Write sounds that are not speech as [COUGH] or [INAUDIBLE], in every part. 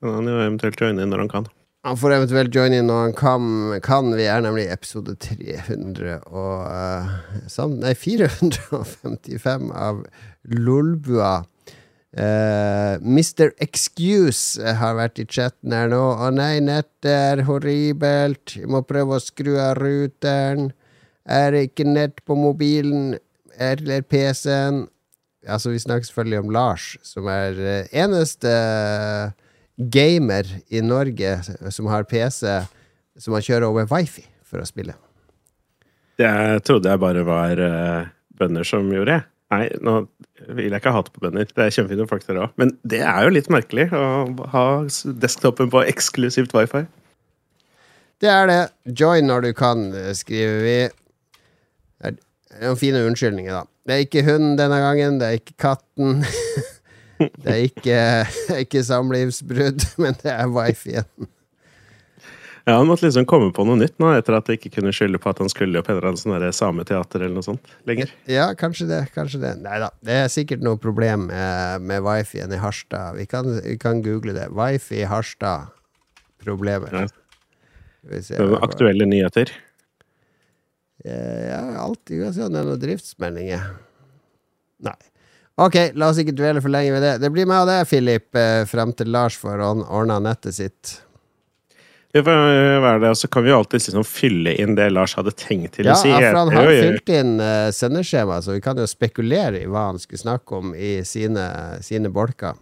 Kan han jo eventuelt joine inn når han kan. Han får eventuelt joine inn når han kan. kan. Vi er nemlig i episode 300 og uh, sam, Nei, 455 av Lolbua. Uh, Mr. Excuse har vært i chatten her nå. Å nei, nettet er horribelt. Jeg må prøve å skru av ruteren. Er det ikke nett på mobilen eller PC-en? Altså, vi snakker selvfølgelig om Lars, som er eneste uh, gamer i Norge som har PC som man kjører over wifi for å spille. Det trodde jeg bare var uh, bønder som gjorde. det. Nei, nå vil jeg ikke hate på bønder. Det er kjempefine folk, dere òg. Men det er jo litt merkelig å ha desktopen på eksklusivt wifi. Det er det. Join når du kan, skriver vi. Det er noen fine unnskyldninger, da. Det er ikke hunden denne gangen, det er ikke katten. [LAUGHS] Det er ikke, [LAUGHS] ikke samlivsbrudd, men det er wifien. Ja, Han måtte liksom komme på noe nytt nå, etter at de ikke kunne skylde på at han skulle opp en eller annen sånn sameteater eller noe sånt lenger. Ja, kanskje det. kanskje det. Nei da, det er sikkert noe problem med, med wifien i Harstad. Vi kan, vi kan google det. Wifi i Harstad. Problemer. Ja. Aktuelle nyheter? Ja, alltid uansett se om det er noen driftsmeldinger. Nei. Ok, la oss ikke dvele for lenge ved det. Det blir meg og deg, Philip, eh, frem til Lars får ordna nettet sitt. Ja, være det, så kan vi jo alltid liksom fylle inn det Lars hadde tenkt til ja, å si. Ja, for han har fylt inn uh, sendeskjema, så vi kan jo spekulere i hva han skulle snakke om i sine, sine bolker.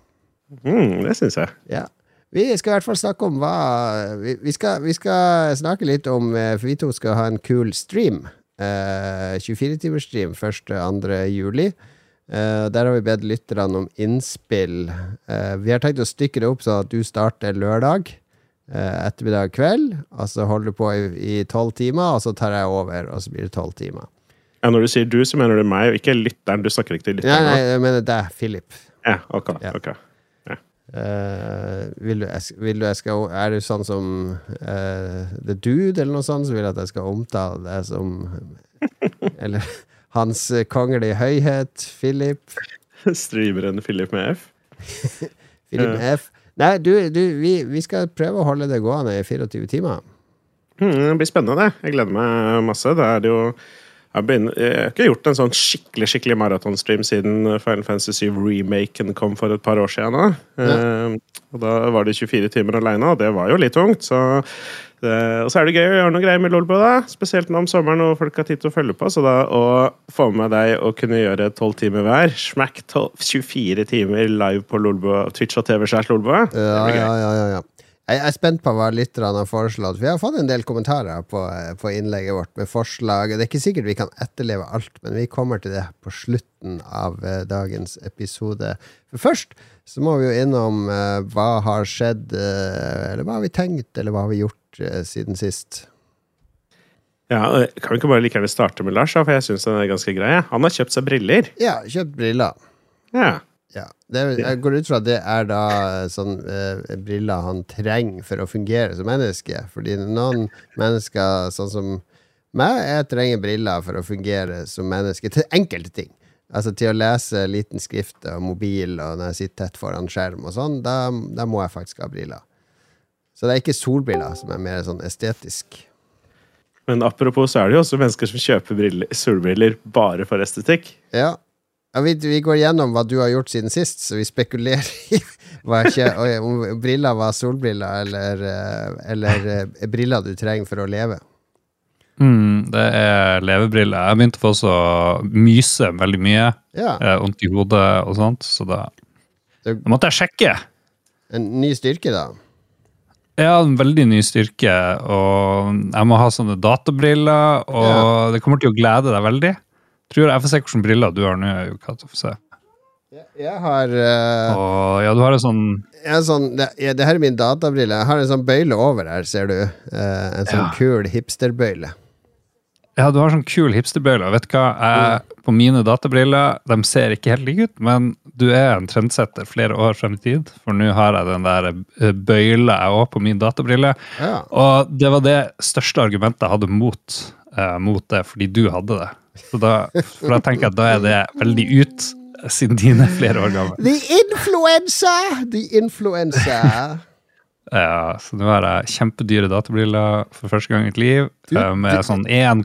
Mm, det syns jeg. Ja. Vi skal i hvert fall snakke om hva Vi, vi, skal, vi skal, snakke litt om eh, For vi to skal ha en kul stream. Uh, 24-timersstream 1.-2. juli. Uh, der har vi bedt lytterne om innspill. Uh, vi har tenkt å stykke det opp sånn at du starter lørdag uh, ettermiddag kveld. Og så holder du på i tolv timer, og så tar jeg over, og så blir det tolv timer. Ja, Når du sier du, så mener du meg, og ikke lytteren. Du snakker ikke til lytteren? Nei, nei, jeg mener deg, Philip. Ja, ok, ja. ok. Ja. vil, du, vil du jeg skal Er du sånn som The Dude, eller noe sånt, så vil jeg at jeg skal omtale deg som [LAUGHS] Eller hans kongelige høyhet, Philip. [LAUGHS] Streameren Philip med F? [LAUGHS] Philip med F. Nei, du, du vi, vi, skal prøve å holde det gående i 24 timer. Mm, det blir spennende. Jeg gleder meg masse. Det er det jo jeg, begynner, jeg, har ikke gjort en sånn skikkelig skikkelig maratonstream siden Final Fantasy 7 remaken kom for et par år siden. Da. Ja. Eh, og da var det 24 timer aleine, og det var jo litt tungt. Så det, og så er det gøy å gjøre noe greier med Lolbo, da. spesielt nå om sommeren og folk har tid til å følge på. Så da å få med deg å kunne gjøre 12 timer hver, smack 24 timer live på Lolbo, Twitch og TV skjært Lolbo, ja, ja, ja, ja, ja. Jeg er spent på hva lytterne har foreslått. Vi har fått en del kommentarer på, på, innlegget vårt med forslag. Det er ikke sikkert vi kan etterleve alt, men vi kommer til det på slutten av uh, dagens episode. For først så må vi jo innom uh, hva har skjedd, uh, eller hva har vi tenkt, eller hva har vi gjort siden sist? Ja, Kan vi ikke bare like gjerne starte med Lars, for jeg syns han er ganske grei. Han har kjøpt seg briller. Ja, kjøpt briller. Ja. Ja, det, Jeg går ut fra at det er da sånn eh, briller han trenger for å fungere som menneske. Fordi noen mennesker, sånn som meg, jeg trenger briller for å fungere som menneske til enkelte ting. Altså til å lese liten skrift og mobil og når jeg sitter tett foran skjerm og sånn, da, da må jeg faktisk ha briller. Så det er ikke solbriller som er mer sånn estetisk. Men apropos så er det jo også mennesker som kjøper briller, solbriller bare for estetikk. Ja, ja, vi, vi, går gjennom hva du har gjort siden sist, så vi spekulerer i ikke, om briller var solbriller eller, eh, eller eh, briller du trenger for å leve. Mm, det er levebriller. Jeg begynte å få så myse veldig mye. Ja. Vondt i hodet og sånt, så da, da måtte jeg sjekke. En ny styrke, da? Ja, en veldig ny styrke. Og jeg må ha sånne databriller, og ja. det kommer til å glede deg veldig. Tror Jeg får se hvilke briller du har nå. Jeg har uh, og, Ja, du har en sånn sånn, det, ja, det, her er min databrille. Jeg har en sånn bøyle over her, ser du. Uh, en sånn ja. kul hipsterbøyle. Ja, du har sånn kul hipsterbøyle. Vet du hva? Jeg. På mine databriller, de ser ikke helt like ut, men du er en trendsetter flere år frem i tid. For nå har jeg den der eh, bøyla jeg òg på min databrille. Ja. Og det var det største argumentet jeg hadde mot, uh, mot det, fordi du hadde det. Så da, for da tenker jeg at da er det veldig ut, siden dine er flere år gammel. The influencer! The influencer. [LAUGHS] Ja, så nå har jeg kjempedyre databriller for første gang i mitt liv. Eh, med sånn 1,1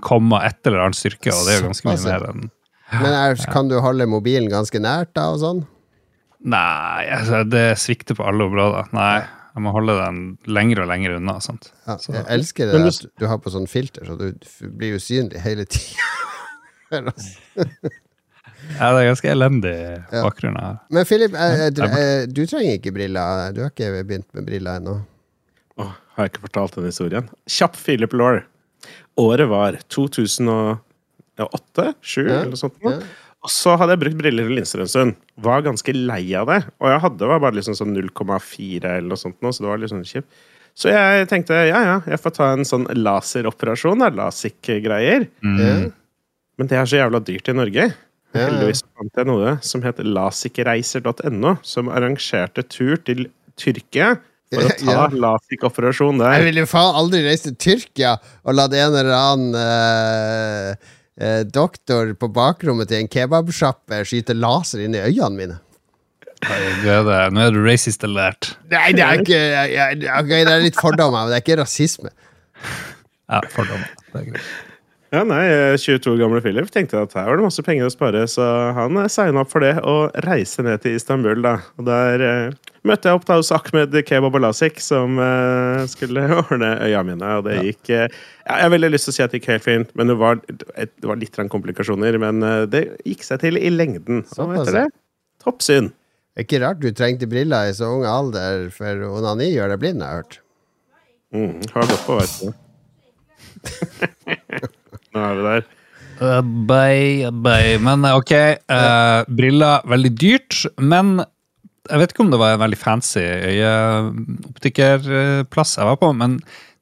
eller annen styrke, og det er jo ganske mye mer enn Men er, kan du holde mobilen ganske nært da og sånn? Nei, altså, det svikter på alle områder. Nei, jeg må holde den lenger og lenger unna. Ja, jeg elsker det at du har på sånn filter, så du blir usynlig hele tida. [LAUGHS] [LAUGHS] Ja, det er ganske elendig Ja. bakgrunn her. Men Philip, eh, du trenger ikke briller. Du har ikke begynt med briller ennå. Åh, har jeg ikke fortalt den historien? Kjapp Philip Law. Året var 2008? 2007, Ja, eller noe sånt. ja. Og så hadde jeg brukt briller og linser en stund. Var ganske lei av det. Og jeg hadde var bare liksom sånn 0,4 eller noe sånt, nå, så det var litt sånn kjipt. Så jeg tenkte ja, ja, jeg får ta en sånn laseroperasjon. Lasik-greier. Ja. Men det er så jævla dyrt i Norge. Ja. Heldigvis fant jeg noe som het lasikreiser.no, som arrangerte tur til Tyrkia for å [LAUGHS] ta Ja. lasikoperasjon Jeg der. ville faen aldri reist til Tyrkia og latt en eller annen eh, eh, doktor på bakrommet til en kebabsjappe skyte laser inn i øynene mine. Du det, nå er du racist alert. Nei, det er ikke jeg, jeg, okay, Det er litt fordommer, men det er ikke rasisme. Ja, fordommer. Det er greit. Ja, nei, 22 gamle Philip tenkte at her var det masse penger å spare, så han signa opp for det og reiste ned til Istanbul. da. Og Der eh, møtte jeg opp da hos Ahmed Kebab og som eh, skulle [LAUGHS] ordne øya mine. Og det gikk eh, Jeg har veldig lyst til å si at det gikk helt fint, men det var, det var litt komplikasjoner. Men eh, det gikk seg til i lengden. Og Såpass, etter det, toppsyn. Ikke rart du trengte briller i så ung alder, for onani gjør deg blind, har jeg hørt. Mm, har gått på, vet du. [LAUGHS] Nå er vi der. Uh, bye, bye. Men uh, ok, uh, briller veldig dyrt, men jeg vet ikke om det var en veldig fancy øyeoptikerplass jeg var på, men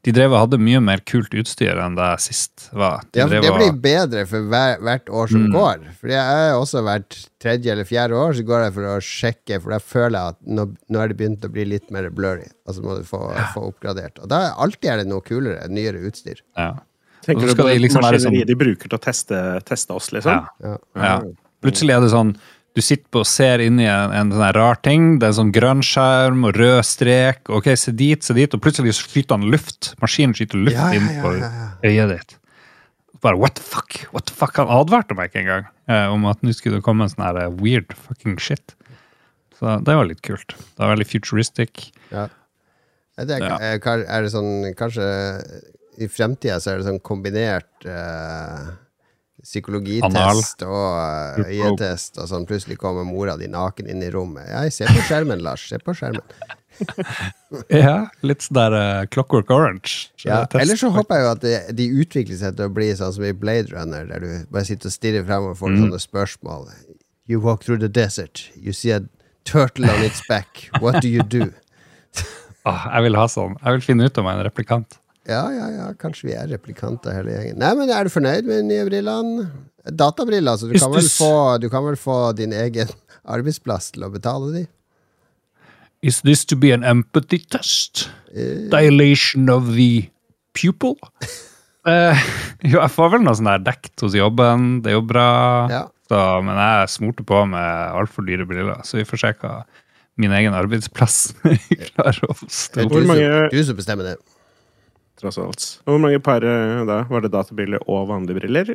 de drev og hadde mye mer kult utstyr enn det jeg sist var. De Ja, det blir bedre for hver, hvert år som Mm. går. For jeg er også hvert tredje eller fjerde år så går jeg for å sjekke, for da føler jeg at nå, nå er det begynt å bli litt mer blurry. Og Altså må du få, få oppgradert. Og da er alltid er det noe kulere, nyere utstyr. ja. Tenker du på det liksom maskineriet sånn- de bruker til å teste, teste oss, liksom? Ja. Ja. Ja. Plutselig er det sånn du sitter på og ser inn i en, en sånn rar ting. Det er en sånn grønn skjerm og rød strek. Ok, se dit, se dit. Og plutselig skyter han luft. Maskinen skyter luft inn på ja, ja. øyet ditt. Bare what the fuck? What the fuck? Han advarte meg ikke engang eh, om at nå skulle det komme en sånn her eh, weird fucking shit. Så det var litt kult. Det var veldig futuristic. Ja. Det, er, kan- er det sånn Kanskje i fremtida så er det sånn kombinert uh, psykologitest og eh, øyetest, og sånn plutselig kommer mora di naken inn i rommet. Jeg ser på skjermen, Lars. Se på skjermen. [LAUGHS] Ja, litt sånn der uh, Clockwork Orange. Ja, er Ellers så håper jeg jo at de, de utvikler seg til å bli sånn som i Blade Runner, der du bare sitter og stirrer frem og får sånne spørsmål. You walk through the desert. You see a turtle on its back. What do you do? Åh, [LAUGHS] jeg vil ha sånn. Jeg vil finne ut om jeg er en replikant. Ja, ja, ja, kanskje vi er replikanter hele gjengen. Nei, men er du fornøyd med de nye brillene? Databriller, så du kan, få, du kan vel få din egen [LAUGHS] arbeidsplass til å betale de? Is this to be an empathy test? Uh, Dilation of the pupil? uh, [LAUGHS] jo, jeg får vel noe sånn der dekt hos jobben. Det er jo bra. Ja. Så, men jeg smurte på med altfor dyre briller, så vi får se hva min egen arbeidsplass [LAUGHS] klarer å stå du som bestemmer det. Tross alt. Hvor mange par eh, da? Var det databriller og vanlige briller?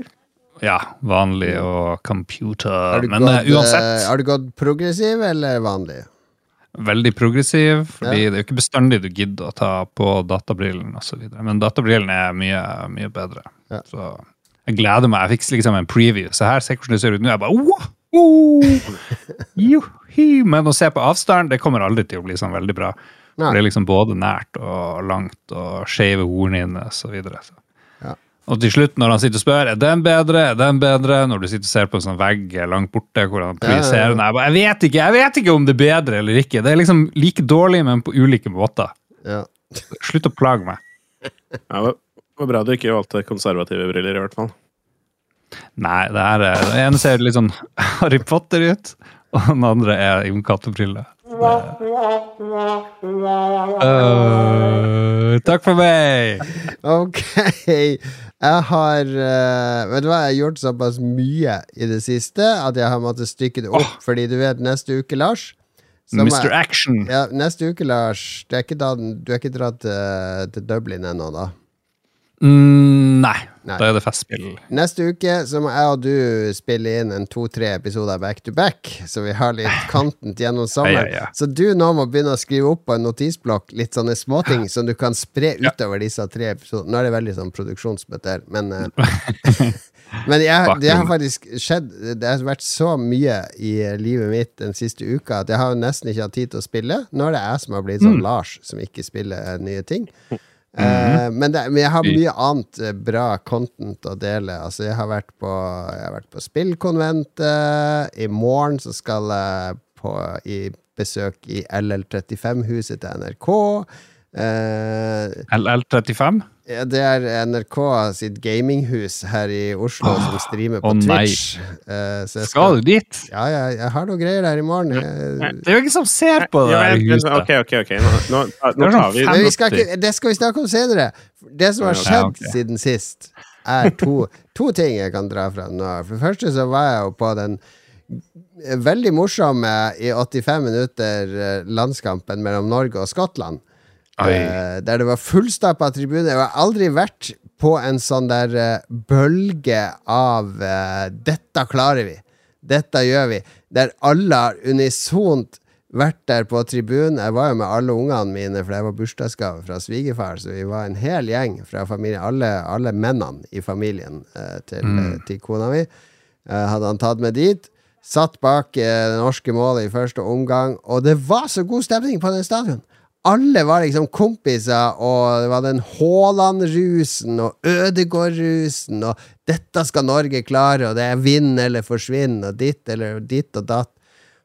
Ja, vanlig og computer. Men gått, eh, uansett, eh, har du gått progressiv eller vanlig? veldig progressiv, fordi Ja. det er jo ikke bestandig du gidder å ta på databrillen osv. Men databrillen er mye, mye bedre. Ja. Så jeg gleder meg. Jeg fikk liksom en preview. Se her, se hvordan det ser ut nå. Jeg bare wow! [LAUGHS] Oh! Juhi! Men å se på avstand, det kommer aldri til å bli sånn veldig bra. Nei. Det er liksom både nært og langt og skeive hornhinner videre. Ja. Og til slutt, når han sitter og spør er den bedre, er den bedre, når du sitter og ser på en sånn vegg langt borte hvor han Ja, ja, ja. jeg bare, jeg vet ikke, jeg vet ikke om det er bedre eller ikke. Det er liksom like dårlig, men på ulike måter. Ja. Slutt å plage meg. Ja, det var bra du ikke valgte konservative briller, i hvert fall. Nei, det er, det ene ser litt sånn [LAUGHS] Harry Potter ut, og den andre er Jon Cato-briller. Øh, takk for meg! Ok. Jeg har uh, Vet du hva, jeg har gjort såpass mye i det siste at jeg har måttet stykke det opp. Fordi du vet, neste uke, Lars, Mr. Action. Ja, neste uke, Lars, er da, du er ikke dratt uh, til Dublin ennå, da? Mm, nei. Nei. da er det festspill. Neste uke så må jeg og du spille inn en to-tre episoder back to back, så vi har litt [LAUGHS] content gjennom sommeren. Ja, ja, ja. Så du nå må begynne å skrive opp på en notisblokk litt sånne småting [LAUGHS] som du kan spre utover disse tre episodene. Nå er det veldig sånn produksjonsmøte her, men eh, [LAUGHS] Men jeg, det har faktisk skjedd Det har vært så mye i livet mitt den siste uka at jeg har nesten ikke hatt tid til å spille. Nå er det jeg som har blitt Mm. sånn Lars, som ikke spiller eh, nye ting. Eh, men, det, men jeg har mye annet eh, bra content å dele. Altså, jeg har vært på, har vært på spillkonventet. I morgen så skal jeg på i besøk i LL35-huset til NRK. Eh, LL35? Ja, det er NRK sitt gaminghus her i Oslo som streamer på nei. Twitch. Uh, så jeg Skal du dit? Ja, ja, jeg har noe greier der i morgen. Jeg... Det er jo ingen som ser på det men- huset. Ok, ok, ok. Nå, nå, er tar sånn vi vi skal ikke, det skal vi snakke om senere. Det som har Ja, skjedd ok. siden sist, er to, to ting jeg kan dra fra nå. For det første så var jeg jo på den veldig morsomme i 85 minutter eh, landskampen mellom Norge og Skottland. Eh, der det var fullstappa tribune. Jeg har aldri vært på en sånn der uh, bølge av uh, 'dette klarer vi', 'dette gjør vi', der alle har unisont vært der på tribunen. Jeg var jo med alle ungene mine, for det var bursdagsgave fra svigerfar, så vi var en hel gjeng fra familien, alle, alle mennene i familien til, eh, til kona mi. Hadde han tatt med dit. Satt bak det norske målet i første omgang, og det var så god stemning på den stadion. Alle var liksom kompiser, og det var den Haaland-rusen og Ødegård-rusen, og 'dette skal Norge klare', og det er 'vinn eller forsvinn', og ditt eller ditt og datt.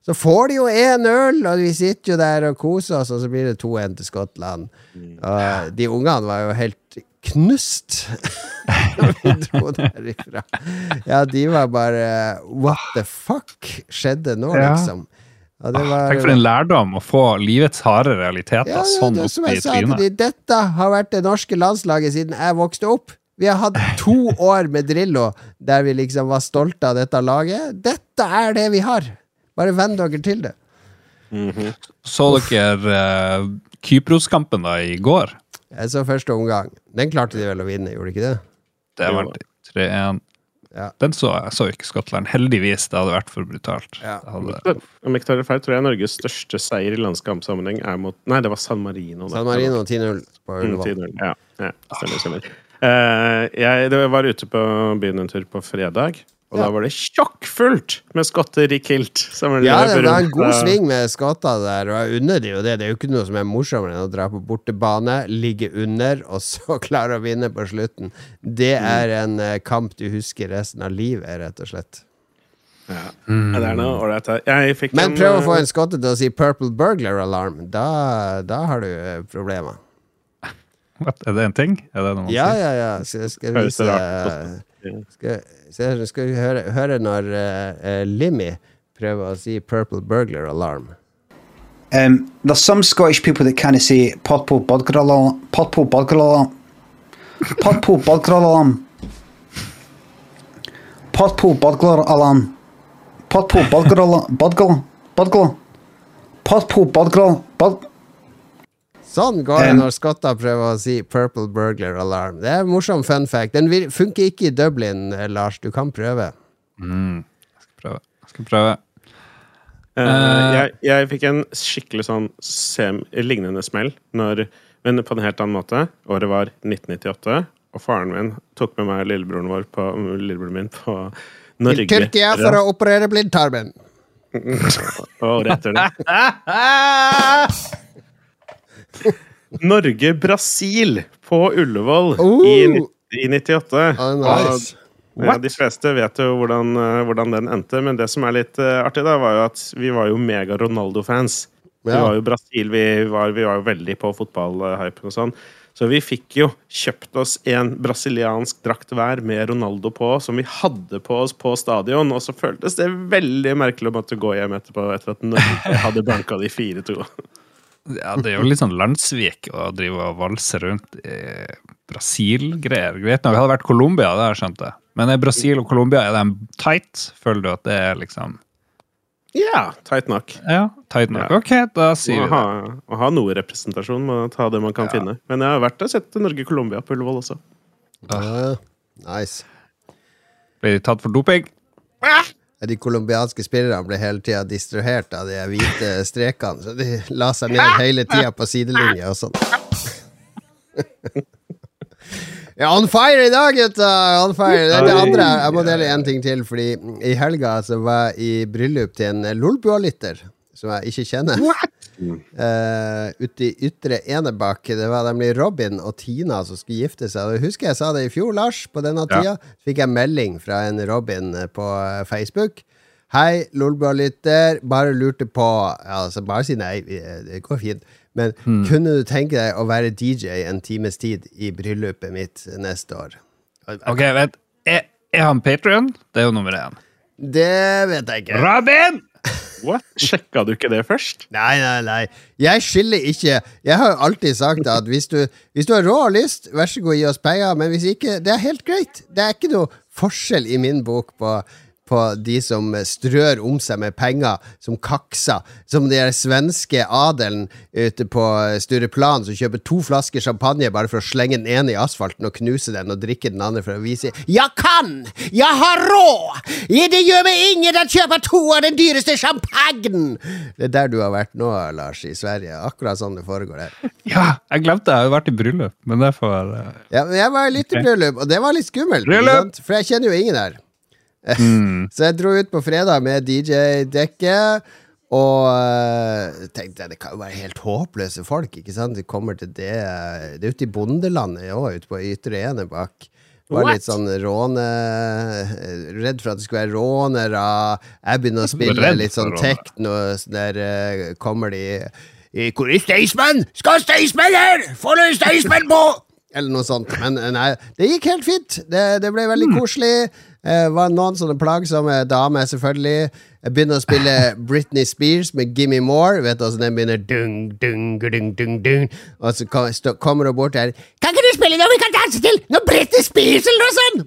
Så får de jo én øl, og vi sitter jo der og koser oss, og så blir det 2-1 til Skottland. Og de ungene var jo helt knust [LAUGHS] når vi dro derifra. Ja, de var bare What the fuck skjedde nå, liksom? Ja, det var, Tenk for en lærdom å få livets harde realiteter ja, ja, sånn det, opp som i trynet. de, Dette har vært det norske landslaget siden jeg vokste opp. Vi har hatt to [LAUGHS] år med Drillo der vi liksom var stolte av dette laget. Dette er det vi har. Bare venn dere til det. Så dere uh, Kypros-kampen da i går? Jeg så første omgang. Den klarte de vel å vinne, gjorde de ikke det? Det var 3-1. Ja. Den så jeg så ikke Skottland. Heldigvis, det hadde vært for brutalt. Ja. Hadde, Om jeg ikke tar det feil, tror jeg Norges største seier i landskampsammenheng er mot Nei, det var San Marino. da. San Marino 10-0 på Mm, Ullevål. 10-0. Ja, ja, stemmer, stemmer. Uh, jeg det var ute på byen en tur på fredag, og Ja. da var det sjokkfullt med skotter i kilt. Ja, det var en god sving med skotter der, og jeg unner de jo det. Det er jo ikke noe som er morsommere enn å dra på bortebane, ligge under, og så [LAUGHS] klare å vinne på slutten. Det Mm. er en eh, kamp du husker resten av livet, rett og slett. Ja. Mm. det er noe ålreit her. Jeg fikk Men prøv å få eh, en skotte til å si 'purple burglar alarm'. Da, da har du eh, problemer. Er det en ting? Er det noe man Ja, sier? ja, ja. skal jeg vise. Skal, så skal vi høre, høre når eh, eh, Limmy prøver å si 'purple burglar alarm'. Um, there's some Scottish people that kind of say Podpo Bodgralam, Podpo Bodgralam, Podpo Bodgralam, Podpo Bodgralam, Podpo Bodgralam, Bodgralam, Bodgralam, Podpo Bodgralam, Bod... Sånn går det når skotter prøver å si 'purple burglar alarm'. Det er en morsom fun fact. Den funker ikke i Dublin, eh, Lars. Du kan prøve. Mm, jeg skal prøve. Jeg skal prøve. Uh, jeg, jeg fikk en skikkelig sånn sem, lignende smell, når, men på en helt annen måte. Året var 1998, og faren min tok med meg lillebroren, vår på, lillebroren min på Til Tyrkia for å operere blindtarmen. [LAUGHS] Og rett under. det. [LAUGHS] [LAUGHS] Norge-Brasil på Ullevål Oh! i, i 98. Ah, nice. Og, ja, de fleste vet jo hvordan, eh, hvordan den endte, men det som er litt uh, artig, da, var jo at vi var jo mega Ronaldo-fans. Vi var jo Brasil, vi var, vi var jo veldig på fotballhypen og sånn. Så vi fikk jo kjøpt oss en brasiliansk drakt hver med Ronaldo på, som vi hadde på oss på stadion. Og så føltes det veldig merkelig å måtte gå hjem etterpå etter at Norge [LAUGHS] hadde banka de 4-2. Ja, det er jo litt sånn landssvik å drive og valse rundt i Brasil-greier. Greit nok, det hadde vært Colombia, det har jeg skjønt det. Men er Brasil og Colombia er de tight? Føler du at det er liksom Ja, tight nok. Ja, tight nok. Ja. Ok, da sier vi det. å ha noe representasjon, må ta det man kan finne. Men jeg har vært og sett Norge-Colombia på Ullevål også. Ja, nice. Blir de tatt for doping? De colombianske spillerne ble hele tida distrahert av de hvite strekene, så de la seg ned hele tida på sidelinja og sånn. [LAUGHS] Ja, on fire i dag, gutta! On fire. Det er det andre. Jeg må dele en ting til, fordi i helga så var jeg i bryllup til en Lolbua-lytter som jeg ikke kjenner. Uh, ute i Ytre Enebakk. Det var nemlig Robin og Tina som skulle gifte seg. Og husker jeg sa det i fjor, Lars. På denne tida Så fikk jeg melding fra en Robin eh, på eh, Facebook. Hei, Lolbua-lytter. Bare lurte på altså Bare si nei. Det går fint. Men kunne du tenke deg å være DJ en times tid i bryllupet mitt neste år? Ok, vent. Er, er han Patrion? Det er jo nummer én. Det vet jeg ikke. Robin! What? Sjekka du ikke det først? Nei, nei, nei. Jeg skiller ikke. Jeg har jo alltid sagt at hvis du, hvis du har råd og lyst, vær så god, gi oss penger. Men hvis ikke, det er helt greit. Det er ikke noe forskjell i min bok på, på de som strør om seg med penger, som kakser. Som de der svenske adelen ute på Stureplan som kjøper to flasker champagne bare for å slenge den ene i asfalten og knuse den og drikke den andre for å vise 'Jeg kan! Jeg har råd! Det gjør meg ingen å kjøpe to av den dyreste champagnen!' Det er der du har vært nå, Lars, i Sverige. Akkurat sånn det foregår her. Ja, jeg glemte jeg har vært i bryllup, men det får være Ja, men jeg var litt i bryllup, og det var litt skummelt. For jeg kjenner jo ingen her. [LAUGHS] Så jeg dro ut på fredag med DJ-dekket. Og øh, tenkte jeg, det kan jo være helt håpløse folk. ikke sant? De kommer til det Det er ute i bondelandet òg, ute på Ytre Enebakk. Var litt sånn råne... Redd for at det skulle være rånere. Jeg begynner å spille litt sånn tekno. Sånn der øh, kommer de Hvor er Staysman? Skal Staysman her? Få noe Staysman på! Eller noe sånt. Men eh, nei, det gikk helt fint. Det, det ble veldig koselig. Eh, var noen sånne plagsomme damer, selvfølgelig. Jeg begynner å spille [LAUGHS] Britney Spears med Gimme More. Vet du hvordan den begynner? Dung, dung, dung, dung, dung. Og så kom, stå, kommer hun bort her. Kan ikke du spille noe vi kan danse til? Noe Britney Spears eller noe sånt?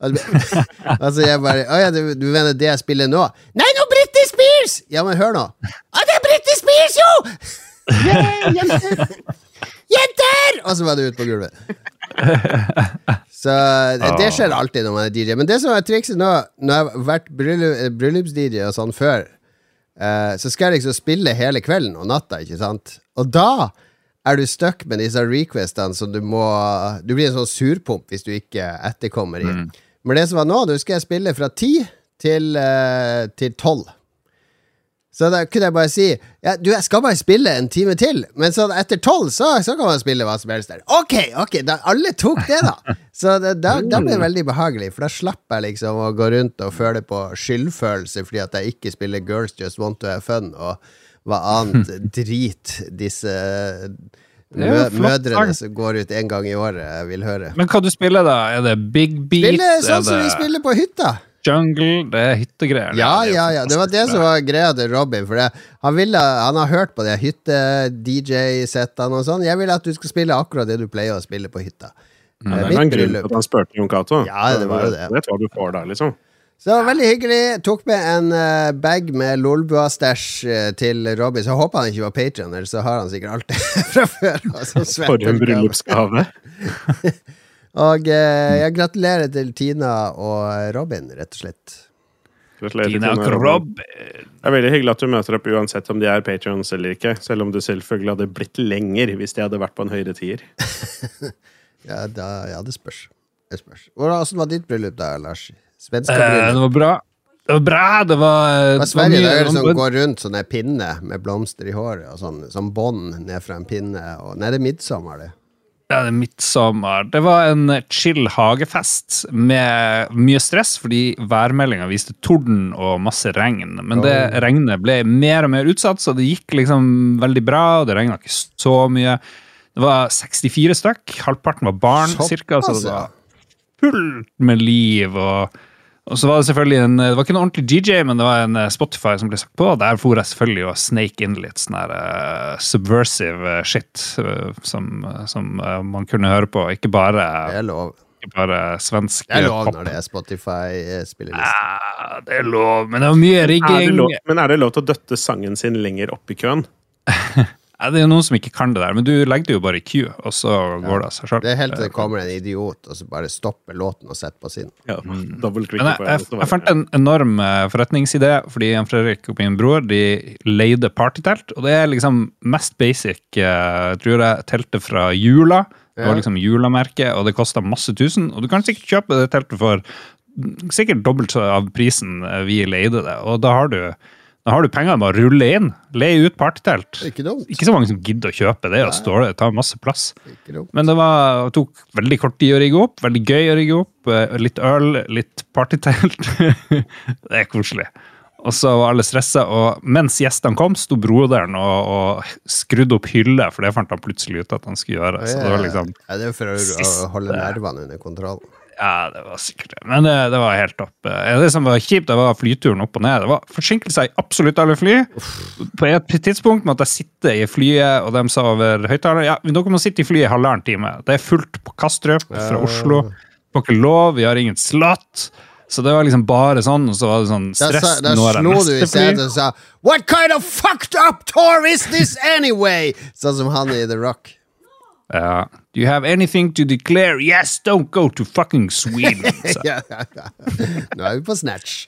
[LAUGHS] Og så jeg bare Å ja, du, du mener det jeg spiller nå? Nei, noe Britney Spears! Ja, men hør nå. Å, det er Britney Spears, jo! [LAUGHS] Yeah, jenter! Jenter! Og så var det ut på gulvet. [LAUGHS] Så det, det skjer alltid når man er DJ. Men det som er trikset nå, når jeg har vært bryllup, bryllups-DJ og sånn før, eh, så skal jeg liksom spille hele kvelden og natta, ikke sant? Og da er du stuck med disse requestene som du må Du blir en sånn surpomp hvis du ikke etterkommer i. Men det som var nå, Du skal jeg spille fra ti til eh, tolv. Så da kunne jeg bare si ja, Du, jeg skal bare spille en time til, men så etter tolv så, så kan man spille hva som helst der. Ok, ok, da, alle tok det, da. Så det, da, da ble det veldig behagelig, for da slapp jeg liksom å gå rundt og føle på skyldfølelse fordi at jeg ikke spiller Girls Just Want To Have Fun og hva annet [LAUGHS] drit disse mø mødrene som går ut en gang i året, vil høre. Men hva du spiller da? Er det big beat? Spille sånn som vi spiller på hytta. Jungle? Det er hyttegreier. Ja, ja, ja. Det var det som var greia til Robin. For det, han, ville, han har hørt på de hytte-DJ-settene og sånn. Jeg vil at du skal spille akkurat det du pleier å spille på hytta. Eh, det var en grunn til at han spurte Jon Cato. Ja, det var jo det. Du vet hva du får der, liksom. Så det var veldig hyggelig. Tok med en eh, bag med Lolbua-stæsj eh, til Robin. Så håper han ikke var patrioner, så har han sikkert alt det [LAUGHS] fra før. For en bryllupsgave. [LAUGHS] Og eh, jeg gratulerer til Tina og Robin, rett og slett. Gratulerer. Tina Tina Robin. Det er veldig hyggelig at du møter opp uansett om de er patrons eller ikke. Selv om du selvfølgelig hadde blitt lenger hvis de hadde vært på en høyere tier. [LAUGHS] Ja, da, ja det spørs. Det spørs. Hvordan var ditt bryllup da, Lars? Svenska Eh, det var bra. Det var bra. Det var, eh, det var Sverige det er det det som går rundt sånne pinne med blomster i håret og sånn, sånn bånd ned fra en pinne. Og, nei, det er midtsommer, det. Ja, det er midtsommer. Det var en chill hagefest med mye stress, fordi værmeldinga viste torden og masse regn. Men det regnet ble mer og mer utsatt, så det gikk liksom veldig bra. og Det regna ikke så mye. Det var 64 stykk. Halvparten var barn, Såpass, cirka, så det var fullt med liv. og og så var det selvfølgelig en, det var ikke en ordentlig DJ, men det var en eh, Spotify som ble satt på. Der for jeg selvfølgelig og snake inn litt sånn her uh, subversive eh, shit uh, som, som uh, man kunne høre på. Ikke bare Det er lov. ikke bare svensk Det er lov pop. når det er Spotify-spilleliste. Ja, det er lov, men det er mye Er det rigging. lov, men er det lov til å døtte sangen sin lenger opp i køen? [LAUGHS] Ja, det er jo noen som ikke kan det der, men du legger det jo bare i queue, og så går det av seg sjøl. Det er helt til det kommer en idiot og så bare stopper låten og setter på sin. Ja, Men jeg, jeg, jeg fant en enorm eh, forretningsidé, fordi en Fredrik og min bror de leide partytelt. Og det er liksom mest basic, eh, tror jeg, teltet fra Jula. Det var liksom Jula-merket, og det kosta masse tusen. Og du kan sikkert kjøpe det teltet for sikkert dobbelt av prisen eh, vi leide det. Og da har du, da har du penger med å rulle inn. Leie ut partytelt. Ikke dumt. Ikke så mange som gidder å kjøpe det, og står det tar masse plass. Men det var, tok veldig kort tid å rigge opp. Veldig gøy å rigge opp. eh, Litt øl, litt partytelt. [LAUGHS] det er koselig. Og så var alle stressa, og mens gjestene kom, sto broderen og, og skrudde opp hylle, for det fant han plutselig ut at han skulle gjøre. Så det var liksom ja, det er for å, holde nervene under kontroll. Ja, det var sikkert det. Men det, det var helt topp. Eh, Det som var kjipt, det var flyturen opp og ned. Det var forsinkelser i absolutt alle fly. På et tidspunkt måtte jeg sitte i flyet, og de sa over høyttaleren ja, men dere må sitte i flyet i halvannen time. Det er fullt på Kastrup fra Oslo. Får ikke lov, vi har ingen slott. Så det var liksom bare sånn, og så var det sånn stress. da slo du i stedet setet og sa What kind of fucked up tour is this anyway? Sånn som han i The Rock. Ja. Do you have anything to declare? Yes, don't go to fucking Sweden. [LAUGHS] Ja, ja, ja. Nå er vi på Snatch.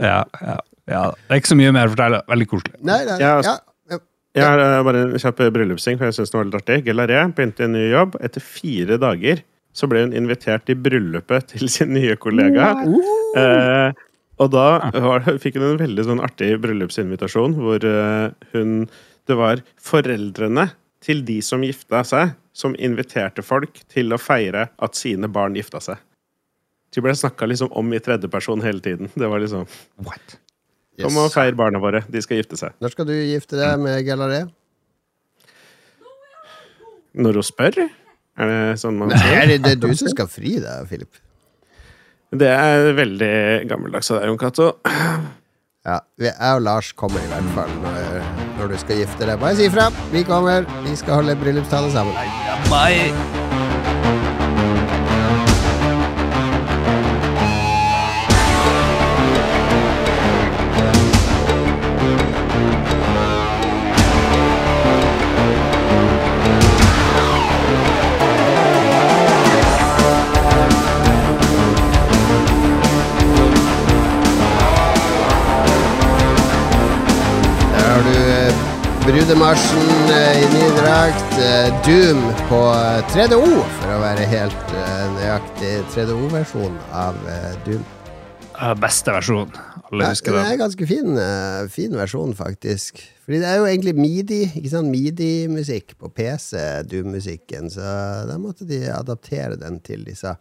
ja, ja, ja. Det er ikke så mye mer å fortelle. Veldig koselig. Nei, nei, Ja, ja. ja. Jeg har eh, bare en kjapp bryllupsting, for jeg synes det var litt artig. Gelaré begynte i en ny jobb. Etter fire dager så ble hun invitert i bryllupet til sin nye kollega. Eh, og da var, fikk hun en veldig sånn artig bryllupsinvitasjon, hvor eh, hun Det var foreldrene til de som gifta seg, som inviterte folk til å feire at sine barn gifta seg. De ble snakka liksom om i tredjeperson hele tiden. Det var liksom What? Kom og feir barna våre. De skal gifte seg. Når skal du gifte deg med Galaré? Når hun spør? Er det sånn man sier? Nei, det, er du som skal fri deg, Philip. Det er veldig gammeldags av deg, Jon Cato. Ja, jeg og Lars kommer i hvert fall når, når du skal gifte deg. Bare si ifra. Vi kommer. Vi skal holde bryllupstale sammen. Der brudemarsjen eh, i ny drakt. eh, Doom på eh, 3DO, for å være helt eh, nøyaktig. 3DO-versjon av eh, Doom. Beste versjon. Alle Ja, husker det er en ganske fin, eh, fin versjon, faktisk. Fordi det er jo egentlig midi, ikke sant? Midi-musikk på PC, Doom-musikken. Så da måtte de adaptere den til disse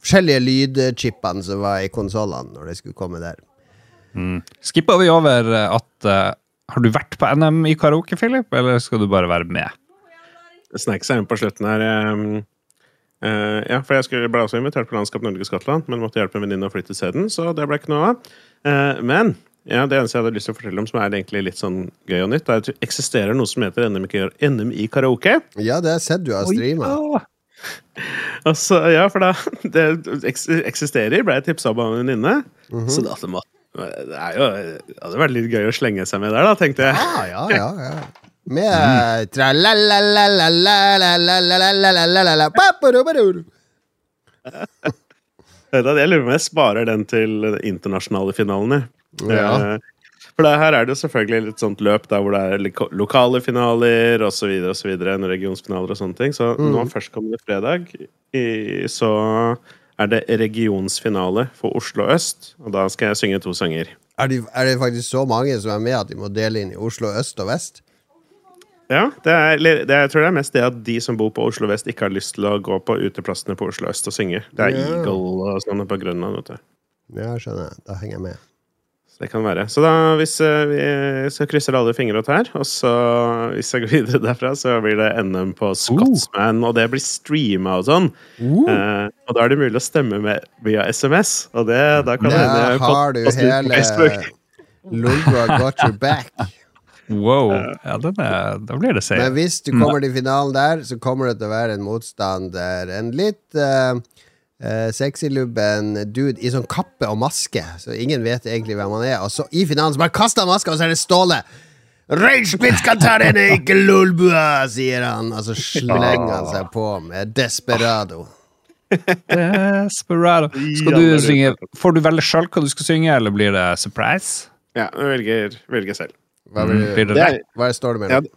forskjellige lydchipene som var i konsollene når det skulle komme der. Skippa vi over eh, at eh, Har du vært på NM i karaoke, Philip, eller skal du bare være med? Snek seg inn på slutten her. eh, ja, for jeg skulle, ble også invitert på Landskap Norge-Skottland, men måtte hjelpe en venninne å flytte isteden, så det ble ikke noe av. Uh, men ja, det eneste jeg hadde lyst til å fortelle om som er egentlig litt sånn gøy og nytt, er at det eksisterer noe som heter NM i, NM i karaoke. Ja, det har jeg sett du har streama. Ja. Altså, ja, for da [LAUGHS] Det eksisterer, ble jeg tipsa om av en venninne. Mhm. Så da det må det er jo, hadde vært litt gøy å slenge seg med der, da, tenkte jeg. Ja, ja, ja, ja. Med Jeg lurer på om jeg sparer den til internasjonale finalene. Ja. For her er det jo selvfølgelig litt sånt løp der hvor det er lokale finaler osv. regionsfinaler og sånne ting. Så mm. nå førstkommende fredag så er det regionsfinale for Oslo øst, og da skal jeg synge to sanger. Er, de, er det faktisk så mange som er med at de må dele inn i Oslo øst og vest? Ja, det er, det, jeg tror det er mest det at de som bor på Oslo vest, ikke har lyst til å gå på uteplassene på Oslo øst og synge. Det er Ja. Eagle og sånne på Grønland, vet du. Ja, skjønner. Da henger jeg med. Det kan være. Så da, hvis eh, vi så krysser alle fingre og her, og så hvis jeg går videre derfra, så blir det NM på Scotsman, og det blir streama og sånn. Eh, og da er det mulig å stemme med via SMS, og det, da kan det hende har du hele Facebook. Lolbua got your back. Wow. Ja, den er, da blir det Men hvis du kommer til finalen der, så kommer det til å være en motstander. En litt eh, Uh, Sexylubben dude i sånn kappe og maske, så ingen vet egentlig hvem han er. Og så i finalen så bare kaster han maska, og så er det Ståle. Ragespit skal ta denne, ikke lolbua, sier han. Og så slenger han seg på med Desperado. Desperado. Skal du synge Får du velge sjøl hva du skal synge, eller blir det surprise? Ja, jeg velger, velger selv. Hva, vil du, Blir det Det er, hva står det mellom? ja,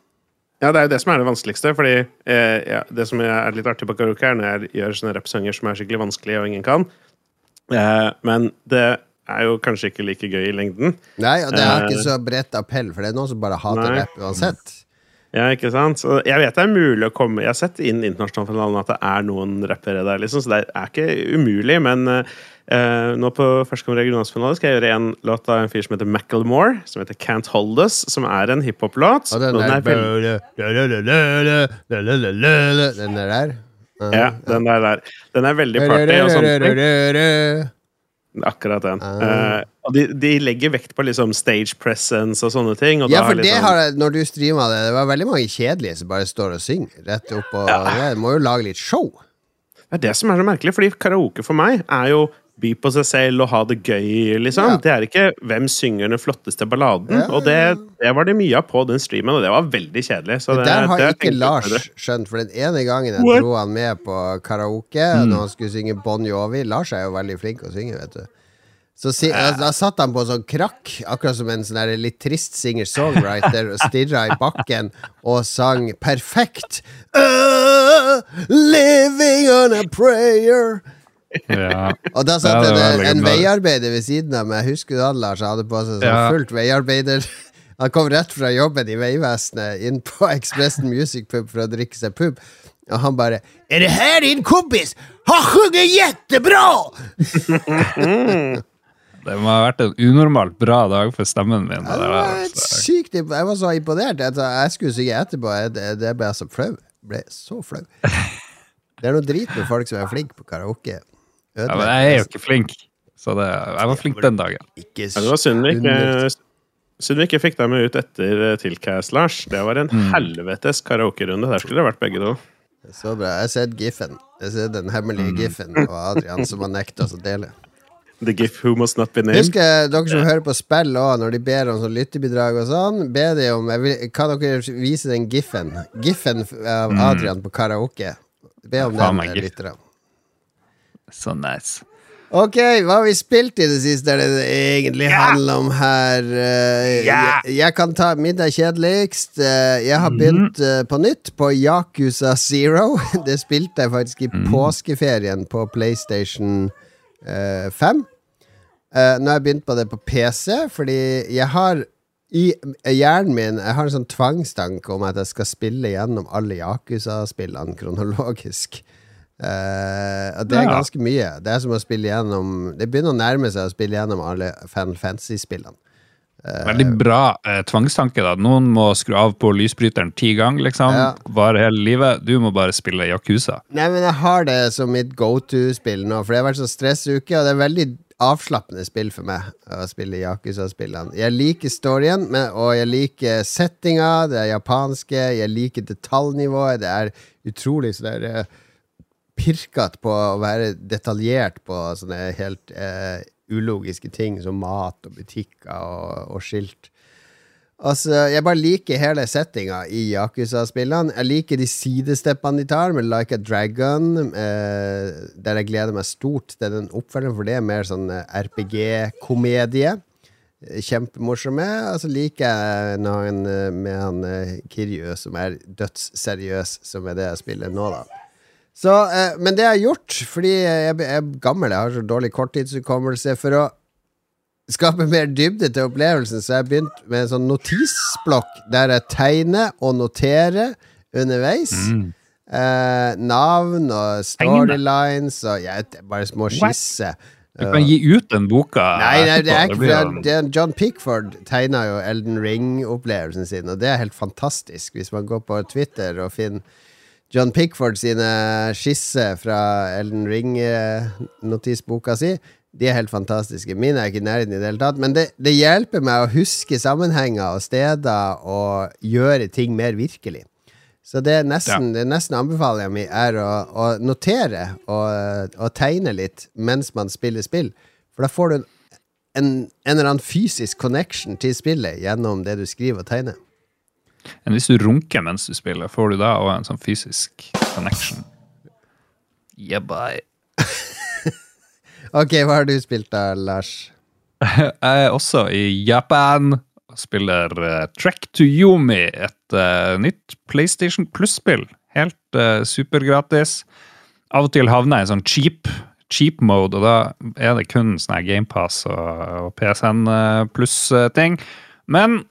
det er jo det som er det vanskeligste. Fordi eh, ja, Det som er litt artig på karaoke, er når jeg gjør sånne rappsanger som er skikkelig vanskelige og ingen kan. Eh, men det er jo kanskje ikke like gøy i lengden. Nei, og det har Eh. ikke så bredt appell, for det er noen som bare hater Nei. rapp uansett. Ja, ikke sant? Så jeg vet det er mulig å komme Jeg har sett inn internasjonale finalen at det er noen rappere der, liksom, så det er ikke umulig. Men eh, nå på førstkommende regionalsfinale skal jeg gjøre en låt av en fyr som heter Macklemore, som heter Can't Hold Us, som er en hiphop-låt. Den Den der der. Ja, den der, der. Den er veldig party og sånne ting. Akkurat den. Ah. Eh, og de, de legger vekt på liksom stage presence og sånne ting. Og Ja, for det liksom, har når du streama det, det var veldig mange kjedelige som bare står og synger rett opp og det Må jo lage litt show. Det er det som er så merkelig, fordi karaoke for meg er jo by på seg selv og ha det gøy, liksom. Ja. Det er ikke hvem synger den flotteste balladen. Ja, Og det, det var det mye av på den streamen, og det var veldig kjedelig. Så Det der har det ikke Lars skjønt, for den ene gangen jeg What? dro han med på karaoke, når han skulle synge Bon Jovi Lars er jo veldig flink å synge, vet du. Så si, da satt han på en sånn krakk, akkurat som en sånn litt trist singer-songwriter, og stirra i bakken og sang perfekt. Uh, living on a prayer. Ja. [LAUGHS] Og da Ja, satt det det en, en veiarbeider ved siden av meg. Husker du han, Lars? Han hadde på seg sånn Ja. fullt veiarbeider. [LAUGHS] Han kom rett fra jobben i Vegvesenet inn på [LAUGHS] Expressen Music Pub for å drikke seg pub. Og han bare 'Er det her din kompis? Han sjunger jettebra!' Det må ha vært en unormalt bra dag for stemmen min. Ja, Det var altså. sykt Jeg var så imponert. Jeg, jeg skulle synge etterpå. Jeg, det, det ble jeg så flau. Ble så flau. Det er noe drit med folk som er flinke på karaoke. Ja, men jeg er jo ikke flink, så det, jeg var flink den dagen. Ikke Ja, det var synd vi ikke, synd vi ikke fikk deg med ut etter eh, Tilcast, Lars. Det var en Mm. helvetes karaokerunde. Der skulle det vært begge to. Så bra. Jeg har sett Giffen. Jeg sett den hemmelige Giffen og Adrian som har nekta oss å dele. The gif who must not be named. Husk eh, dere som hører på spill òg, når de ber om sånn lyttebidrag og sånn, be de om jeg vil, Kan dere vise den Giffen? Giffen av Adrian på karaoke. Be om den, lytterne. Så nice. Ok, hva har vi spilt i det siste? Er det det egentlig handler om her? Eh, jeg, jeg kan ta middag kjedeligst. Uh, jeg har begynt uh, på nytt på Yakuza Zero. [LAUGHS] Det spilte jeg faktisk i påskeferien på PlayStation eh, 5. Eh, nå har jeg begynt på det på PC, fordi jeg har i hjernen min Jeg har en sånn tvangstanke om at jeg skal spille gjennom alle Yakuza-spillene kronologisk. Eh, og det er ganske mye. Det er som å spille gjennom Det begynner å nærme seg å spille gjennom alle Fan Fantasy-spillene. Veldig bra uh, tvangstanke. da Noen må skru av på lysbryteren ti ganger, liksom. Ja. Vare hele livet. Du må bare spille Yakuza. Nei, men jeg har det som mitt go to-spill nå, for det har vært så stressuke, og det er veldig avslappende spill for meg å spille Yakuza-spillene. Jeg liker storyen, men, og jeg liker settinga, det er japanske, jeg liker detaljnivået, det er utrolig sånn der eh, pirkete på å være detaljert på sånne helt eh, ulogiske ting som mat og butikker og, og skilt. Altså, Jeg bare liker hele settinga i Yakuza-spillene. Jeg liker de sidesteppene de tar, med Like a Dragon, eh, der jeg gleder meg stort til den oppfølgeren, for det er mer sånn eh, RPG-komedie. Kjempemorsomme. Og så liker jeg når eh, med han eh, Kiryu, som er dødsseriøs, som er det jeg spiller nå, da. Så, eh, men det jeg har gjort, fordi jeg, jeg er gammel, jeg har så dårlig korttidshukommelse, for å skape mer dybde til opplevelsen, så jeg har begynt med en sånn notisblokk der jeg tegner og noterer underveis. Eh, navn og storylines og ja, bare små skisser. Du kan gi ut den boka. Nei, nei, det er ikke for det John Pickford tegna jo Elden Ring-opplevelsen sin, og det er helt fantastisk. Hvis man går på Twitter og finner John Pickford sine skisser fra Elden Ring-notisboka si, de er helt fantastiske. Mine er ikke i nærheten i det hele tatt, men det, det hjelper meg å huske sammenhenger og steder og gjøre ting mer virkelig. Så det er nesten, ja. nesten anbefalinga mi er å, å notere og, og tegne litt mens man spiller spill. For da får du en, en, en eller annen fysisk connection til spillet gjennom det du skriver og tegner. Men hvis du runker mens du spiller, får du da òg en sånn fysisk connection? Yeah, bye. [LAUGHS] Ok, hva har du spilt da, Lars? [LAUGHS] Jeg er også i Japan spiller uh, Track to Yumi, et uh, nytt PlayStation Plus-spill. Helt uh, supergratis. Av og til havner jeg i sånn cheap, cheap mode, og da er det kun sånn GamePass og, og PSN uh, pluss-ting. Men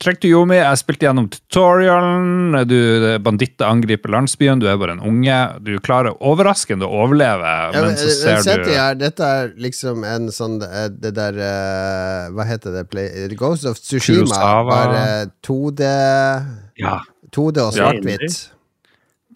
Trek til Yomi, jeg spilte gjennom tutorialen. Du, Banditter angriper landsbyen, du er bare en unge. Du klarer overraskende å overleve, Ja, men, men så men ser sett du her, dette er liksom en sånn eh, Det der uh, Hva heter det? Play, Ghost of Tsushima. Kurosawa. Bare 2D, Ja, 2D og svart-hvitt.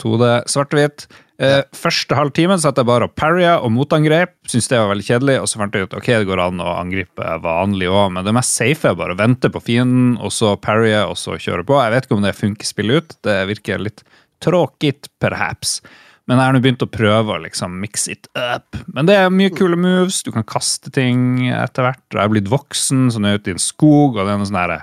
2D svart-hvitt. Eh, første halvtimen satt jeg bare og parrya og motangrep. Syntes det var veldig kjedelig, og så fant jeg ut ok, det går an å angripe vanlig òg, men det mest safe er bare å vente på fienden, og så parrye, og så kjøre på. Jeg vet ikke om det funker spillet ut. Det virker litt tråkigt, perhaps. Men jeg har nå begynt å prøve å liksom mix it up. Men det er mye kule moves. Du kan kaste ting etter hvert. Jeg er blitt voksen, så nå er jeg ute i en skog, og det er noe sånn herre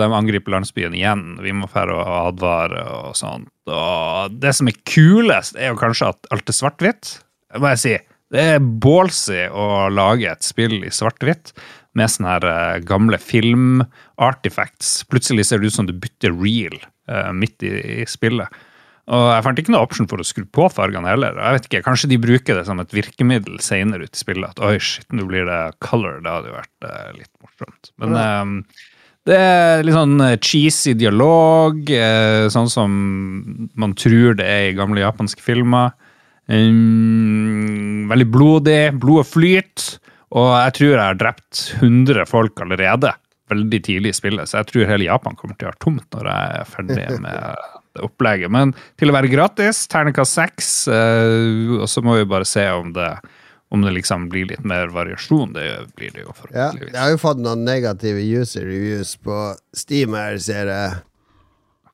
de angriper landsbyen igjen. Vi må fære og advare og sånt. Og det som er kulest, er jo kanskje at alt er svart-hvitt. Det må jeg si. Det er ballsy å lage et spill i svart-hvitt med sånne her eh, gamle film-artifacts. Plutselig ser det ut som du bytter reel eh, midt i spillet. Og jeg fant ikke noe option for å skru på fargene heller. Jeg vet ikke, Kanskje de bruker det som et virkemiddel senere ut i spillet. At oi, shit, nå blir det color. Det hadde jo vært eh, litt morsomt. Men eh, det er litt sånn eh, cheesy dialog, eh, sånn som man tror det er i gamle japanske filmer. Um, veldig blodig. Blodet flyter. Og jeg tror jeg har drept 100 folk allerede veldig tidlig i spillet, så jeg tror hele Japan kommer til å være tomt når jeg er ferdig [LAUGHS] med opplegget. Men til å være gratis, terningkast seks, eh, og så må vi bare se om det, om det liksom blir litt mer variasjon. Det blir det jo Ja, jeg har jo fått noen negative user reviews på Steam her, ser jeg.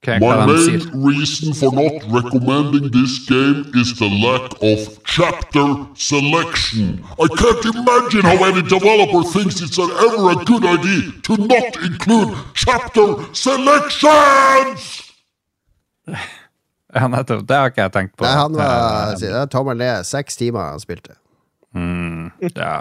Okay, My main reason for not recommending this game is the lack of chapter selection. I can't imagine how any developer thinks it's an ever a good idea to not include chapter selections! [LAUGHS] Ja, nettopp. Det har ikke jeg tenkt på. Nei, han var er Tom Le. Seks timer han spilte. Ja.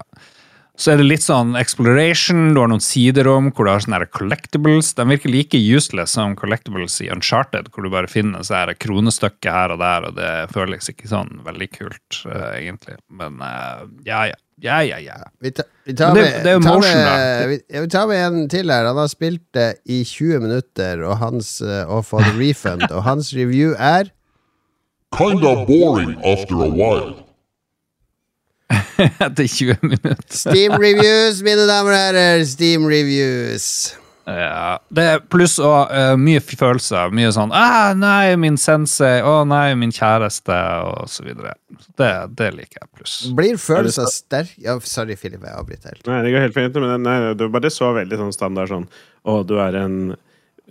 Så er det litt sånn exploration, du har noen siderom hvor du har sånne collectibles. De virker like useless som collectibles i Uncharted, hvor du bare finner så her kronestykker her og der, og det føles ikke sånn veldig kult, eh, egentlig. Men eh, ja, ja. Ja, ja, ja. Vi, ta, vi tar med, det- det er jo motion, da. vi, ja, vi tar med en til her. Han har spilt det i 20 minutter og, hans, eh, og fått refund, og hans review er Kinda boring after a while. [LAUGHS] Etter 20 minutter. Steam reviews, mine damer og herrer. Steam reviews. Ja, det er pluss og uh, mye følelser. Mye sånn ah, 'Nei, min sensei', 'Å nei, min kjæreste', og så videre. Så det, det liker jeg pluss. Blir følelser sterk ja, Sorry, Philip, jeg avbryter helt. Nei, det går helt fint. Men nei, du bare så veldig sånn standard sånn Å, du er en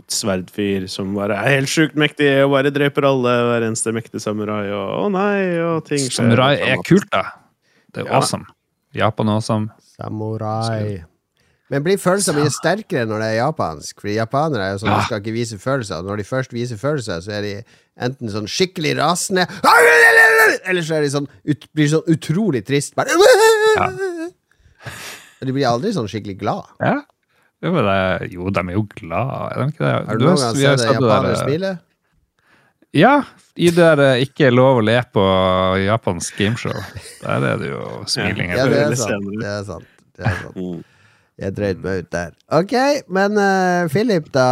sverdfyr som bare er helt sjukt mektig og bare dreper alle, hver eneste mektige samurai, og å nei, og ting skjer. Samurai er kult, da. Det er Ja. awesome. Japan er awesome. Samurai. Men blir følelser mye sterkere når det er japansk? Fordi japanere er jo sånn, Ja. de skal ikke vise følelser. Når de først viser følelser, så er de enten sånn skikkelig rasende [LAUGHS] Eller så er de sånn ut, blir sånn utrolig trist. Bare [LAUGHS] De blir aldri sånn skikkelig glad. Ja. Jo, men det, jo, de er jo glad, er de ikke det? Har du noen gang vi sett en japaner smile? Ja, i det der eh, ikke lov å le på japansk gameshow. Der er det jo smiling. Ja, det er sant. Det er sant. Det er sant. Jeg drøyde meg ut der. Ok, men uh, Philip, da?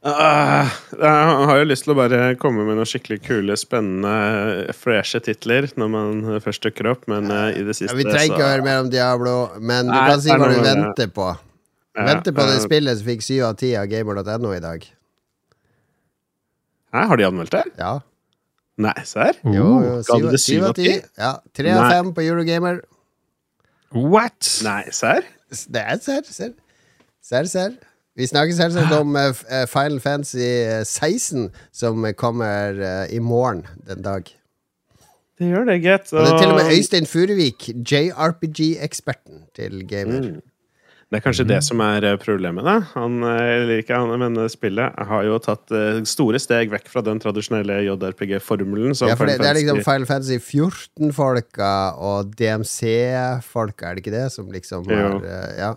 Uh, Han har jo lyst til å bare komme med noen skikkelig kule, spennende, freshe titler når man først dukker opp, men uh, i det Ja, vi trenger ikke å høre mer om Diablo, men du Nei, kan si hva du venter på. Ja, Venter på det eh, spillet som fikk 7 av 10 av gamer.no i dag. Hæ, har de anmeldt det? Ja. Nei, serr? Jo, jo, Uh, Ga du det syv syv av ti? Ja, tre av Nei. fem på Eurogamer. What? Nei, serr? Det er serr, serr. Serr, serr. Vi snakker selvsagt om eh, eh, Final Fantasy eh, 16, som kommer eh, i morgen den dag. Det gjør det, gitt. Og det er til og med Øystein Furuvik, JRPG-eksperten til Gamer. Det er kanskje det som er eh, problemet. da Han, eh, eller ikke han, men eh, spillet har jo tatt store steg vekk fra den tradisjonelle JRPG-formelen. Ja, for det, det er liksom Final Fantasy 14-folka og DMC-folka, er det ikke det? Som liksom har Ja.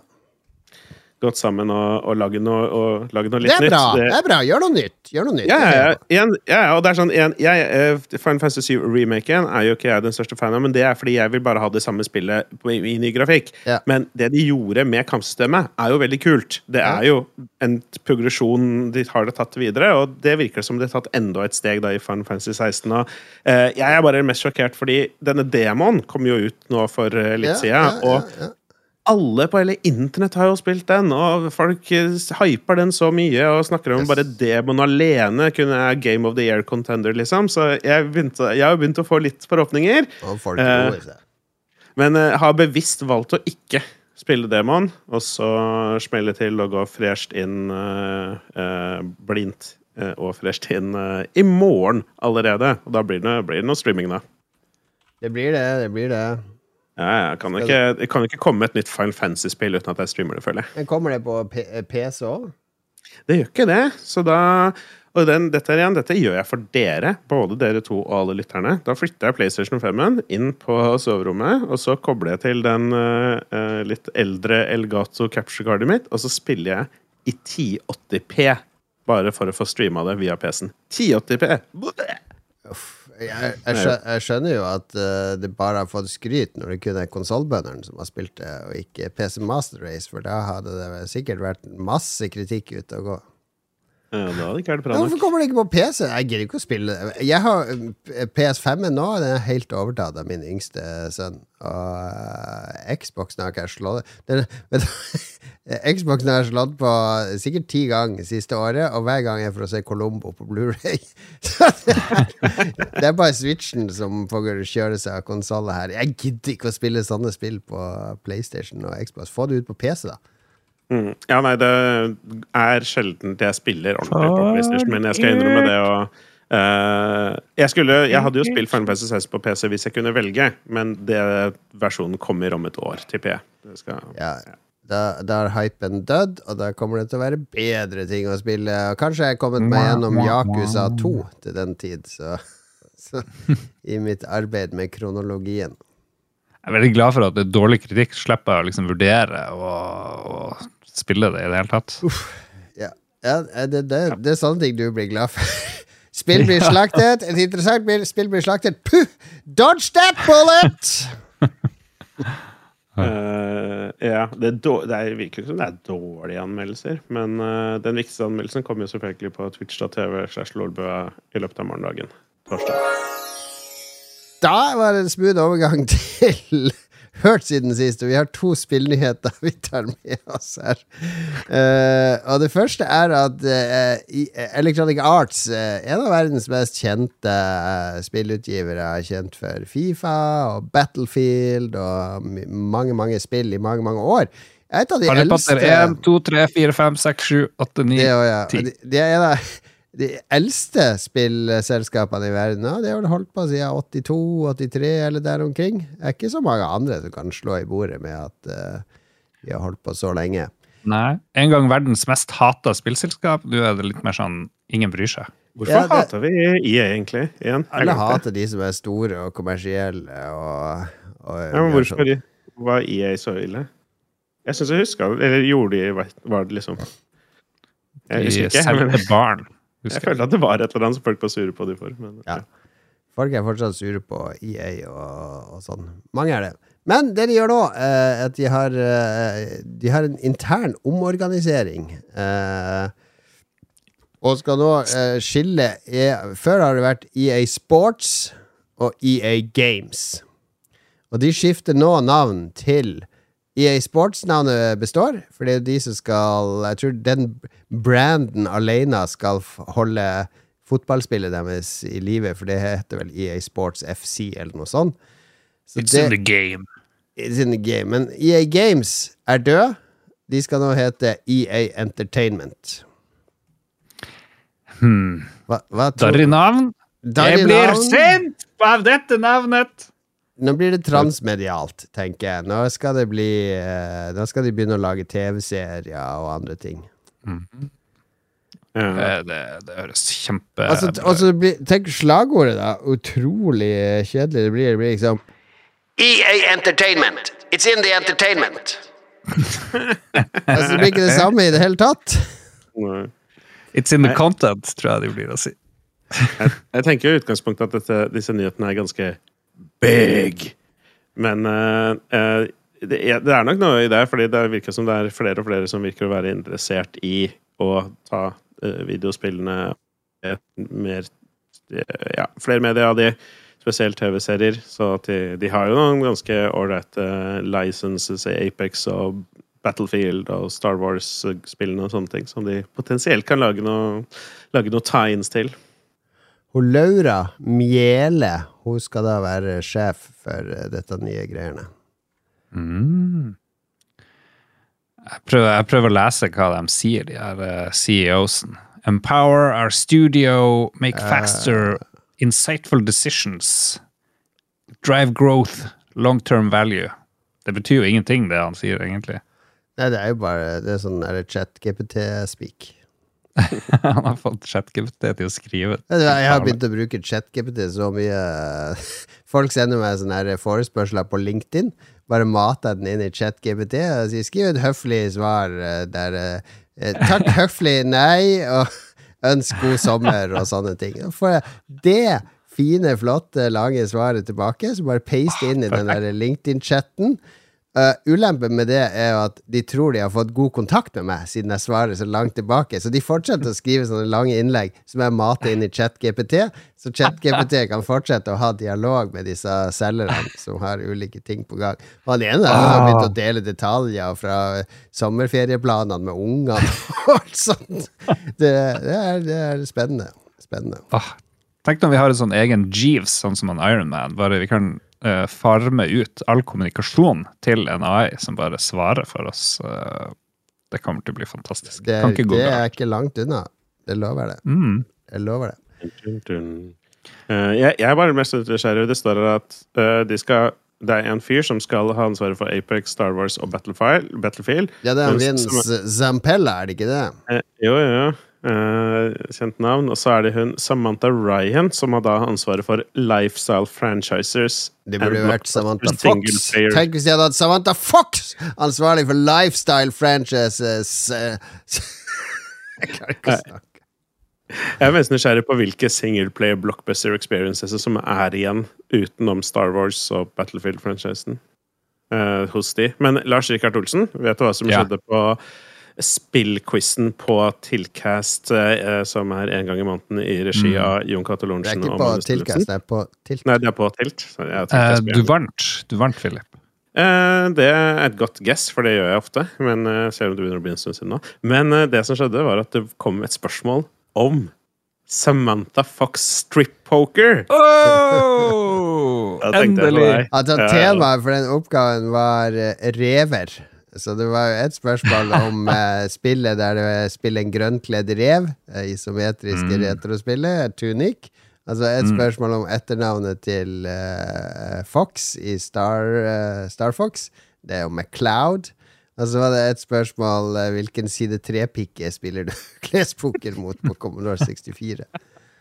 Gått sammen og, og laget noe, og noe litt det nytt. Det- Det er bra! Gjør noe nytt! Gjør noe nytt. Ja, ja, ja, En, ja, og det er sånn en, jeg, uh, Final Fantasy 7-remaken er jo ikke jeg den største fan av, men det er fordi jeg vil bare ha det samme spillet på, i, i ny grafikk. Men det de gjorde med kampsystemet, er jo veldig kult. Det er jo en progresjon de har det tatt videre, og det virker som de har tatt enda et steg da i Final Fantasy 16. Og, uh, jeg er bare mest sjokkert fordi denne demoen kom jo ut nå for uh, litt siden, og. Alle på hele internett har jo spilt den, og folk eh, hyper den så mye og snakker om Yes. bare demon alene kunne er Game of the Year contender, liksom. Så jeg, begynte, jeg har begynt å få litt forhåpninger, Eh, men eh, har bevisst valgt å ikke spille demon, og så smelle til og gå fresht inn uh, uh, blindt Uh, og fresht inn i morgen allerede. Og da blir det, blir det noe streaming, da. Det blir det, det blir det. Ja, jeg kan ikke, jeg kan ikke komme et nytt Final Fantasy-spill uten at jeg streamer det, føler jeg. Men kommer det på P PC òg? Det gjør ikke det. Så da Og den, dette, igjen, dette gjør jeg for dere, både dere to og alle lytterne. Da flytter jeg PlayStation 5-en inn på soverommet, og så kobler jeg til den eh, litt eldre Elgato capture cardet mitt, og så spiller jeg i 1080P. Bare for å få streama det via PC-en. 1080P! Jeg, [LAUGHS] jeg, jeg skjønner jo at uh, det bare har fått skryt når det kun er konsollbøndene som har spilt det, og ikke PC Master Race, for da hadde det sikkert vært masse kritikk ute og gå. Ja, da hadde ikke vært bra Ja, Hvorfor kommer det ikke på PC? Jeg gidder ikke å spille det. Jeg har eh, PS5-en nå, den er helt overtatt av min yngste sønn. Og eh, Xboxen har ikke jeg slått den, [LAUGHS] vet du, Xboxen har jeg slått på sikkert ti ganger siste året, og hver gang er for å se Colombo på Blu-ray. [LAUGHS] Det, det er bare Switchen som får kjøre seg av konsollet her. Jeg gidder ikke å spille sånne spill på PlayStation og Xbox. Få det ut på PC, da. Mm. Ja, nei, det er sjelden jeg spiller ordentlig på PlayStation, men jeg skal innrømme det. Og, uh, jeg, skulle, jeg hadde jo spilt Final Fantasy 6 på PC hvis jeg kunne velge, men det versjonen kommer om et år, tipper jeg. Ja, da, da er hypen dødd, og da kommer det til å være bedre ting å spille. Og kanskje jeg er kommet meg gjennom Yakuza 2 til den tid, så, [LAUGHS] så I mitt arbeid med kronologien. Jeg er veldig glad for at det er dårlig kritikk. Slipper jeg å liksom vurdere og, og spille det i det hele tatt. Ja, ja det, det, det er sånne ting du blir glad for. [LAUGHS] Spill [LAUGHS] blir slaktet, et interessant spill, spill blir slaktet. Puh! Dodge that bullet! [LAUGHS] uh, ja, det, er det er virker ikke som det er dårlige anmeldelser, men uh, den viktigste anmeldelsen kommer jo selvfølgelig på twitch.tv slash lolbua i løpet av morgendagen. Torsdag. Da var det en smooth overgang [LAUGHS] til Hørt siden sist, og vi har to spillnyheter vi tar med oss her. Uh, og det første er at uh, Electronic Arts, uh, en av verdens mest kjente spillutgivere, er kjent for Fifa og Battlefield og mange, mange spill i mange, mange år. Et av de eldste 1, 2, 3, 4, 5, 6, 7, 8, 9 det, er ja. ti. de, de er en av de eldste spillselskapene i verden. Ja, de har vel holdt på siden 82-83 eller der omkring. Det er ikke så mange andre som kan slå i bordet med at uh, de har holdt på så lenge. Nei. En gang verdens mest hata spillselskap. Nå er det litt mer sånn ingen bryr seg. Hvorfor Ja, det- hater vi IA, egentlig? Igjen? Alle hater de som er store og kommersielle og, og Ja, men hvorfor sånn. var IA så ille? Jeg syns jeg huska Eller gjorde de Var det liksom Jeg De husker ikke. solgte Men barn. Husker jeg. følte at det var et eller annet som folk var sure på de for. Men, Ja. Folk er fortsatt sure på EA og, og sånn. Mange er det. Men det de gjør nå, eh, er at de har, eh, de har en intern omorganisering. Eh, og skal nå eh, skille e Før har det vært EA Sports og EA Games. Og de skifter nå navn til EA Sports-navnet består, for det er jo de som skal Jeg tror den branden alene skal holde fotballspillet deres i live, for det heter vel EA Sports FC eller noe sånt. Så It's in the game. It's in the game. Men EA Games er død. De skal nå hete EA Entertainment. Hmm. Hva, hva tror Darry navn? Darry Jeg blir sint av dette navnet! Nå blir det transmedialt, tenker jeg. Nå skal det bli eh, Nå skal de begynne å lage TV-serier og andre ting. Ja. Det, Det, det høres kjempe Altså, altså, det blir- tenk slagordet, da. Utrolig kjedelig det blir. Det blir liksom EA Entertainment. It's in the entertainment. [LAUGHS] altså, det blir ikke det samme i det hele tatt. Nei. It's in the content, tror jeg det blir å si. Jeg, jeg tenker i utgangspunktet at dette, disse nyhetene er ganske big. Men uh, uh, det, er, det er nok noe i det, fordi det virker som det er flere og flere som virker å være interessert i å ta uh, videospillene mer Ja, flere medier av de, spesielt TV-serier. Så de, de har jo noen ganske ålreite licenses i Apex og Battlefield og Star Wars-spillene og sånne ting, som de potensielt kan lage noe, lage noe tie-ins til. Hun Laura Mjele Hun skal da være sjef for eh, dette nye greiene. Mm. Jeg, prøver, jeg prøver å lese hva de sier, de her eh, CEOs-en. Empower our studio, make faster, insightful decisions. Drive growth, long-term value. Det betyr jo ingenting, det han sier, egentlig. Nei, det er jo bare Det er sånn chat-GPT-speak. [LAUGHS] han har fått ChatGPT til å skrive. Jeg har begynt å bruke ChatGPT så mye. [LAUGHS] Folk sender meg sånne forespørsler på LinkedIn. Bare mater den inn i ChatGPT og sier skriv et høflig svar eh, der eh, Takk [LAUGHS] høflig, nei, og ønsk god sommer og sånne ting. Jeg det fine, flotte, lange svaret tilbake, så bare paste inn i den der LinkedIn-chatten. Uh, ulempen med det er jo at de tror de har fått god kontakt med meg, siden jeg svarer så langt tilbake. Så de fortsetter å skrive sånne lange innlegg som jeg mater inn i ChatGPT. Så ChatGPT kan fortsette å ha dialog med disse selgerne som har ulike ting på gang. Og han ene der har begynt å dele detaljer fra sommerferieplanene med ungene og alt sånt. Det, det, er, det er spennende. Spennende. Ah, tenk når vi har en sånn egen Jeeves, sånn som en Ironman. Bare vi kan eh, farme ut all kommunikasjon til en AI som bare svarer for oss. Uh, det kommer til å bli fantastisk. Det, kan ikke gå det er ikke langt unna. Det lover det. Mm. Jeg lover det. Eh, jeg, jeg er bare mest nysgjerrig. Det står her at de skal det er en fyr som skal ha ansvaret for Apex, Star Wars og Battlefield. Battlefield. Ja, det er Vince Zampella, er det ikke det? Eh, jo, jo, jo. Eh, kjent navn. Og så er det hun Samantha Ryan, som har da ansvaret for lifestyle franchisers. Det burde jo vært Samantha Fox. player. Tenk hvis de hadde hatt Samantha Fox ansvarlig for lifestyle franchises. eh, [LAUGHS] Jeg klarer ikke å snakke. Jeg er mest nysgjerrig på hvilke singleplayer blockbuster experiences som er igjen utenom Star Wars og Battlefield-franchisen uh, hos de. Men Lars Rikard Olsen, vet du hva som Ja. skjedde på spillquizen på Tilcast, eh, som er en gang i måneden i regi av Jon Cato Det er ikke på Tilcast, det er på Tilt. Nei, det er på Tilt. Eh, du vant, du vant, Philip. Eh, det er et godt guess, for det gjør jeg ofte. Men eh, selv om det begynner å bli en stund siden nå. Men eh, det som skjedde, var at det kom et spørsmål om Samantha Fox strip poker. [LAUGHS] Oh! Endelig! Altså, temaet for den oppgaven var eh, rever. Så det var jo et spørsmål om [LAUGHS] eh, spillet der du spiller en grønnkledd rev, eh, mm. retrospillet, Tunic. Altså et spørsmål om etternavnet til eh, Fox i Star, eh, Star Fox. Det er jo MacLeod. Og så var det et spørsmål hvilken side trepikke spiller du [LAUGHS] klespoker mot på Commodore 64.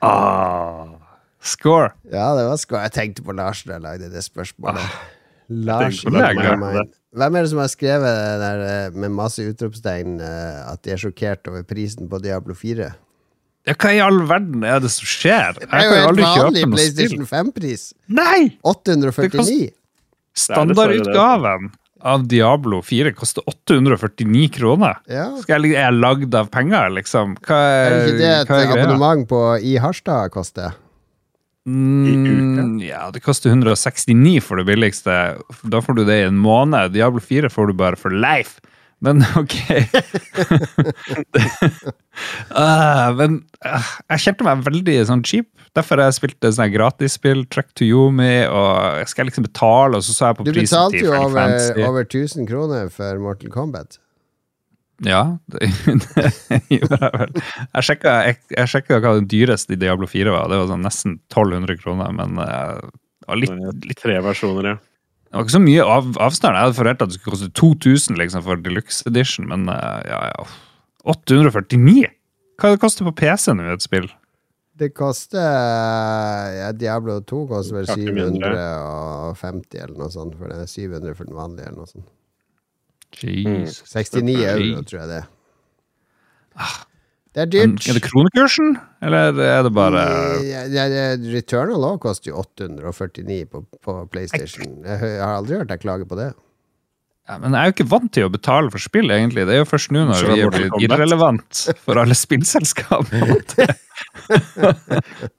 Ah, score! Ja, det var score. Jeg tenkte på Lars da jeg lagde det spørsmålet. Lars tenkte Hvem er det som har skrevet det der eh, med masse utropstegn eh, at de er sjokkert over prisen på Diablo 4? Ja, hva i all verden er det som skjer? Det er jo kjøpe vanlig. PlayStation 5-pris. Nei! 849. Standardutgaven av Diablo 4 koster 849 kroner. Ja. Skal jeg, er jeg lagd av penger, liksom? Hva Er er, det ikke det et abonnement på i Harstad koster? Mm, ja, det koster 169 for det billigste. Da får du det i en måned. Diablo 4 får du bare for life. Men [LAUGHS] ok. uh, [LAUGHS] men uh, jeg kjente meg veldig sånn cheap. Derfor har jeg spilt sånn gratisspill, Track to Yumi, og jeg skal liksom betale, og så så jeg på Du betalte jo over, over 1000 kroner for Mortal Kombat. Ja, det, [LAUGHS] det gjorde jeg vel. Jeg sjekka, jeg, jeg sjekka hva det dyreste i Diablo 4 var. Det var sånn nesten 1200 kroner, men eh, det var litt, litt Tre versjoner, ja. Det var ikke så mye av, avstand. Jeg hadde forventet at det skulle koste 2000 liksom, for deluxe edition, men eh, ja, ja. 849? Hva det koster på PC nå i et spill? Det koster ja, Diablo 2 koster vel 750 eller noe sånt. For det er 700 for den vanlige eller noe sånt. Jeez. 69 euro, tror jeg det. Det er Men, dyrt. er det kronekursen, eller er det bare Ja, ja, ja, Returnal også koster jo 849 på, på PlayStation. Jeg, jeg har aldri hørt deg klage på det. ja, Men jeg er jo ikke vant til å betale for spill, egentlig. Det er jo først nå når vi er blitt irrelevant for alle spillselskap. [LAUGHS] [LAUGHS]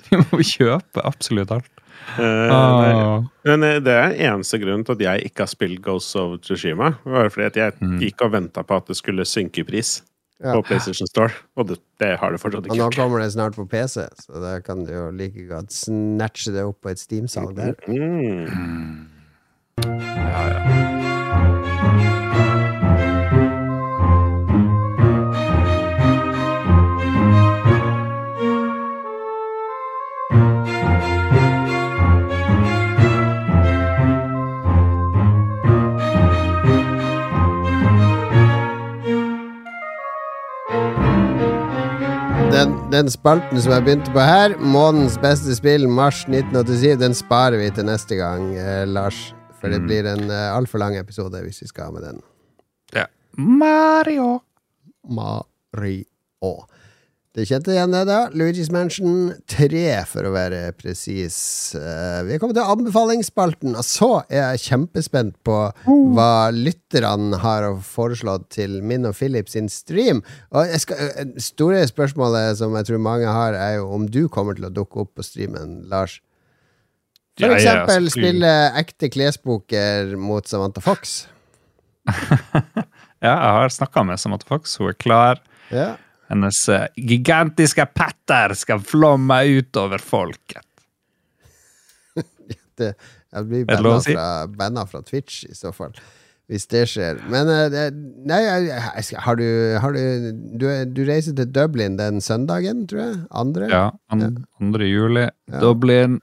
Vi må kjøpe absolutt alt. Eh. Ah. Men eh, det er eneste grunnen til at jeg ikke har spilt Ghost of Tsushima. Var fordi at jeg Mm. gikk og venta på at det skulle synke i pris Ja. på PlayStation Store, og det, det har det fortsatt Og ikke nå kommer det snart på PC, så da kan du jo like godt snatche det opp på et Steam-salg der. Mm. Ja, ja. Den, den spalten som jeg begynte på her, månedens beste spill, mars 1987, den sparer vi til neste gang, eh, Lars. For det blir en eh, altfor lang episode hvis vi skal ha med den. ja. Mario! Mario. Det kjente igjen det, da. Luigi's Mansion 3, for å være presis. Eh, vi er kommet til anbefalingsspalten, og så er jeg kjempespent på hva lytterne har foreslått til min og Philip sin stream. Og jeg skal, eh, store spørsmålet som jeg tror mange har, er jo om du kommer til å dukke opp på streamen, Lars. For eksempel spille ekte klesboker mot Samantha Fox. [LAUGHS] Ja, jeg har snakka med Samantha Fox. Hun er klar. Ja. Hennes eh, gigantiske patter skal flomme utover folket. det, jeg blir det banna fra, banna fra Twitch, i så fall. Hvis det skjer. Men eh, Nei, har du, har du, du Du reiser til Dublin den søndagen, tror jeg? Andre? Ja, an, 2. juli. Dublin.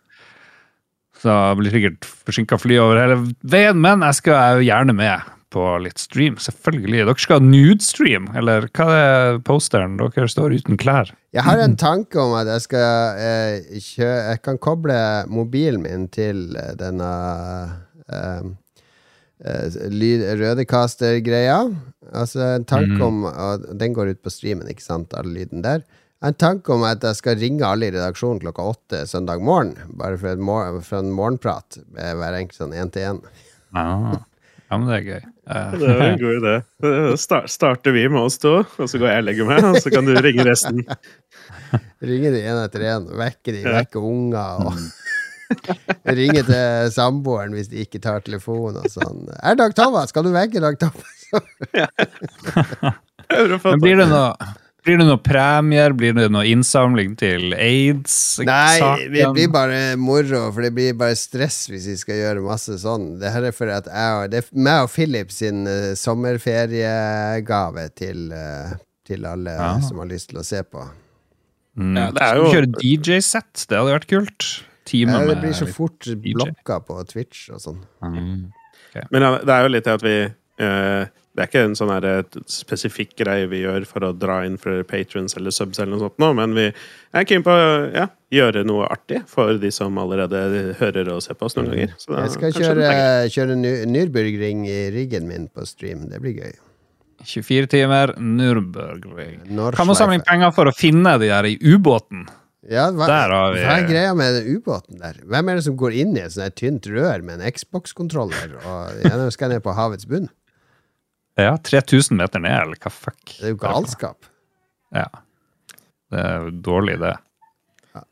Så blir sikkert forsinka fly over hele veien, men jeg skal jeg jo gjerne med på litt stream. Selvfølgelig. Dere skal ha nude-stream, eller hva er posteren? Dere står uten klær. Jeg har en tanke om at jeg skal eh, kjø Jeg kan koble mobilen min til eh, denne eh, eh, lyd- Rødekaster-greia. Altså en tanke om og Den går ut på streamen, ikke sant? All lyden der. En tanke om at jeg skal ringe alle i redaksjonen klokka åtte søndag morgen. Bare for, mor for en morgenprat med hver enkelt sånn én til én. Ah. Ja, men det er gøy. Det er en god idé. Starter vi med oss to, og så går jeg og legger meg, og så kan du ringe resten. [LAUGHS] Ringe de én etter én, vekke de, vekke unger og [LAUGHS] Ringe til samboeren hvis de ikke tar telefonen og sånn. Er Dag Thomas? Skal du vekke Dag Thomas? [LAUGHS] Men blir det noe blir det noen premier? Blir det noe innsamling til aids? Nei, det blir bare moro, for det blir bare stress hvis vi skal gjøre masse sånn. Det her er for at jeg og, det er meg og Philip sin uh, sommerferiegave til, uh, til alle Ja. som har lyst til å se på. Mm. Ja, det er jo- kjøre DJ-sett? Det hadde vært kult. Teamet Ja, det blir så fort blokka på Twitch og sånn. Mm. Men det er jo litt det at vi eh, Det er ikke en sånn her, spesifikk greie vi gjør for å dra inn flere patrons eller subs, eller noe sånt nå, men vi er keen på å ja, gjøre noe artig for de som allerede hører og ser på oss noen ganger. Så da- Jeg skal kjøre, kjøre Nürburgring i riggen min på stream. Det blir gøy. 24 timer, Nürburgring. Kan man samle inn penger for å finne de der i ubåten? Ja, hva, Der har vi- hva er greia med den ubåten der? Hvem er det som går inn i et sånt tynt rør med en Xbox-kontroller og skal ned på havets bunn? Ja, 3000 meter ned, eller hva fuck? Det er jo galskap. Ja. Det er jo dårlig, det. Ja.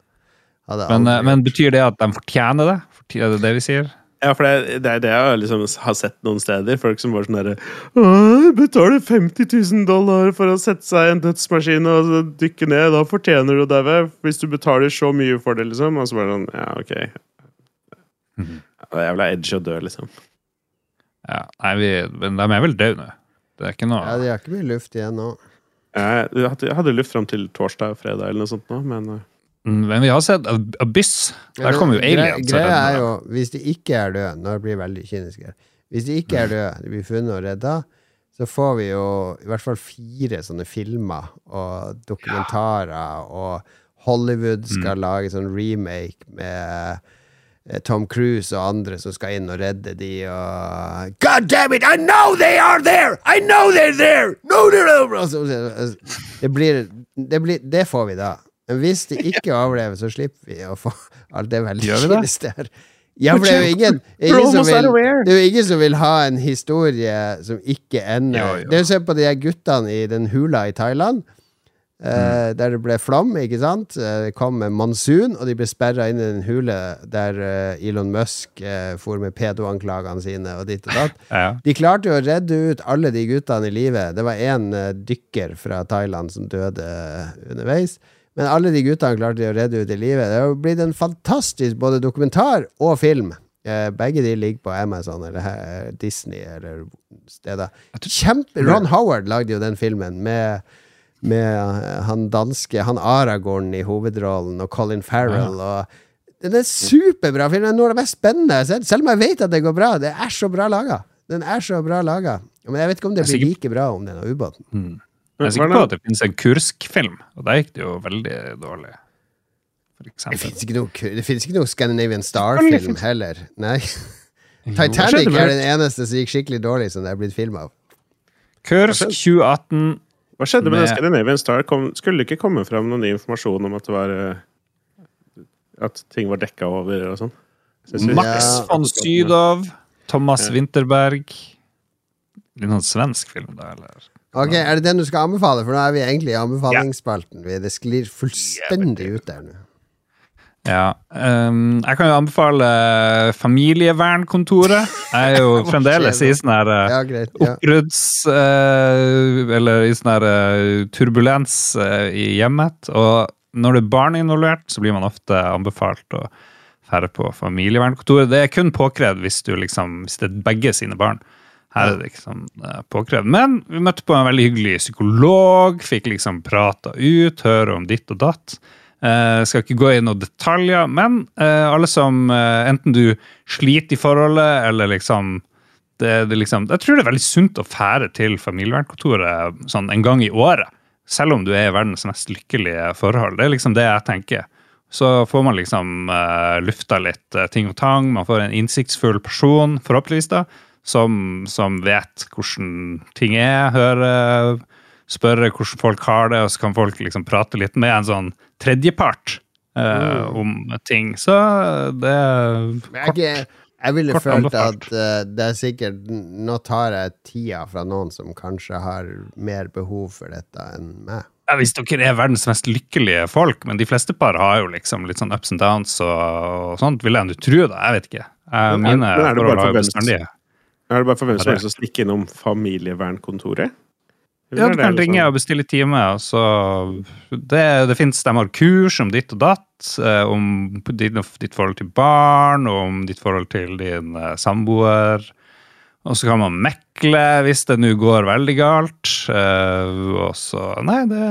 Men, det men, men betyr det at de fortjener det? Fortjener- Er det det vi sier? Ja, for det, det er det jeg liksom har sett noen steder. Folk som var sånn derre «Åh, Betaler 50 000 dollar for å sette seg i en dødsmaskin og dykke ned. Da fortjener du å daue. Hvis du betaler så mye for det, liksom. Og så bare sånn Ja, OK. Mm. Ja, Jævla edge å dø, liksom. Ja, nei, vi, men de er vel døde nå. Det er ikke noe Ja, de har ikke mye luft igjen nå. Jeg hadde, jeg hadde luft fram til torsdag og fredag, eller noe sånt nå, men eh, Mm, Men vi har sett Abyss. Der kommer jo aliens. Greia er jo, hvis de ikke er døde Nå blir det veldig kynisk her. Hvis de ikke er døde, de blir funnet og redda, så får vi jo i hvert fall fire sånne filmer og dokumentarer, og Hollywood skal Mm. lage sånn remake med eh, Tom Cruise og andre som skal inn og redde de og God damn it, I know they are there! I know they're there! No, over! Og Det blir Det, blir, det får vi da. Men hvis de ikke overlever, så slipper vi å få alt det veldig Gjør her. Ja, for det er jo [LAUGHS] ingen, ingen som vil, det er jo ingen som vil ha en historie som ikke ender. Det er jo Se på de guttene i den hula i Thailand. Eh, der det ble flom, ikke sant? Eh, Det kom en monsun, og de ble sperra inn i en hule der eh, Elon Musk uh, for med pedoanklagene sine og ditt og datt. [LAUGHS] Ja. De klarte jo å redde ut alle de guttene i live. Det var én uh, dykker fra Thailand som døde underveis. Men alle de guttene klarte de å redde ut i live. Det har blitt en fantastisk både dokumentar og film. Begge de ligger på Amazon eller Disney eller steder. Kjempe Ron Howard lagde jo den filmen med med eh, han danske Han Aragorn i hovedrollen, og Colin Farrell. Og den er superbra film. Det er noe av det mest spennende jeg har sett. Selv om jeg vet at det går bra. Det er så bra laga. Den er så bra laga. Men jeg vet ikke om det blir sikker- like bra om den ubåten. ubåten. Jeg er sikker på at det finnes en Kursk-film, og der gikk det jo veldig dårlig. Det finnes ikke, noe- det finnes ikke noe Scandinavian Star-film heller. Nei. [LAUGHS] Titanic er den eneste som gikk skikkelig dårlig, som det er blitt film av. Kursk 2018. Hva skjedde med Med- den Scandinavian Star? Kom, skulle det ikke komme fram noen ny informasjon om at det var eh, At ting var dekka over og sånn? Max von Sydow. Thomas Winterberg. Litt sånn svensk film, da, eller? Ok, Er det den du skal anbefale? For nå er vi egentlig i anbefalingsspalten. Det sklir fullstendig ut der nå. Ja. Um, jeg kan jo anbefale Familievernkontoret. Jeg er jo [LAUGHS] fremdeles i sånn her eh, Ja, greit. Ja. oppbrudds... Uh, eller i sånn her uh, turbulens uh, i hjemmet. Og når det er barn involvert, så blir man ofte anbefalt å fære på familievernkontoret. Det er kun påkrevd hvis, du liksom, hvis det er begge sine barn. Her er det liksom påkrevd. Men vi møtte på en veldig hyggelig psykolog, fikk liksom prata ut, høre om ditt og datt. Eh, skal ikke gå i noen detaljer, men uh, alle som uh, enten du sliter i forholdet, eller liksom det, det liksom, Jeg tror det er veldig sunt å fære til familievernkontoret sånn en gang i året. Selv om du er i verdens mest lykkelige forhold. Det er liksom det jeg tenker. Så får man liksom uh, lufta litt ting og tang. Man får en innsiktsfull person, forhåpentligvis, da, som, som vet hvordan ting er. Høre, spørre hvordan folk har det, og så kan folk liksom prate litt med en sånn tredjepart eh, om ting. Så det er kort. jeg ville kort følt anbefalt. at uh, det er sikkert Nå tar jeg tida fra noen som kanskje har mer behov for dette enn meg. Ja, Hvis dere er verdens mest lykkelige folk, men de fleste par har jo liksom litt sånn ups and downs og, og sånt, vil jeg nå tro, da. Jeg vet ikke. Eh, Men er- Mine men er det bestandige. Er det bare for hvem som Ja, det- helst å stikke innom familievernkontoret? Ja, du kan ringe og bestille time. Altså, det, det finnes, De har kurs om ditt og datt, eh, om ditt, ditt forhold til barn, og om ditt forhold til din eh, samboer. Og så kan man mekle hvis det nå går veldig galt. eh, Og så Nei, det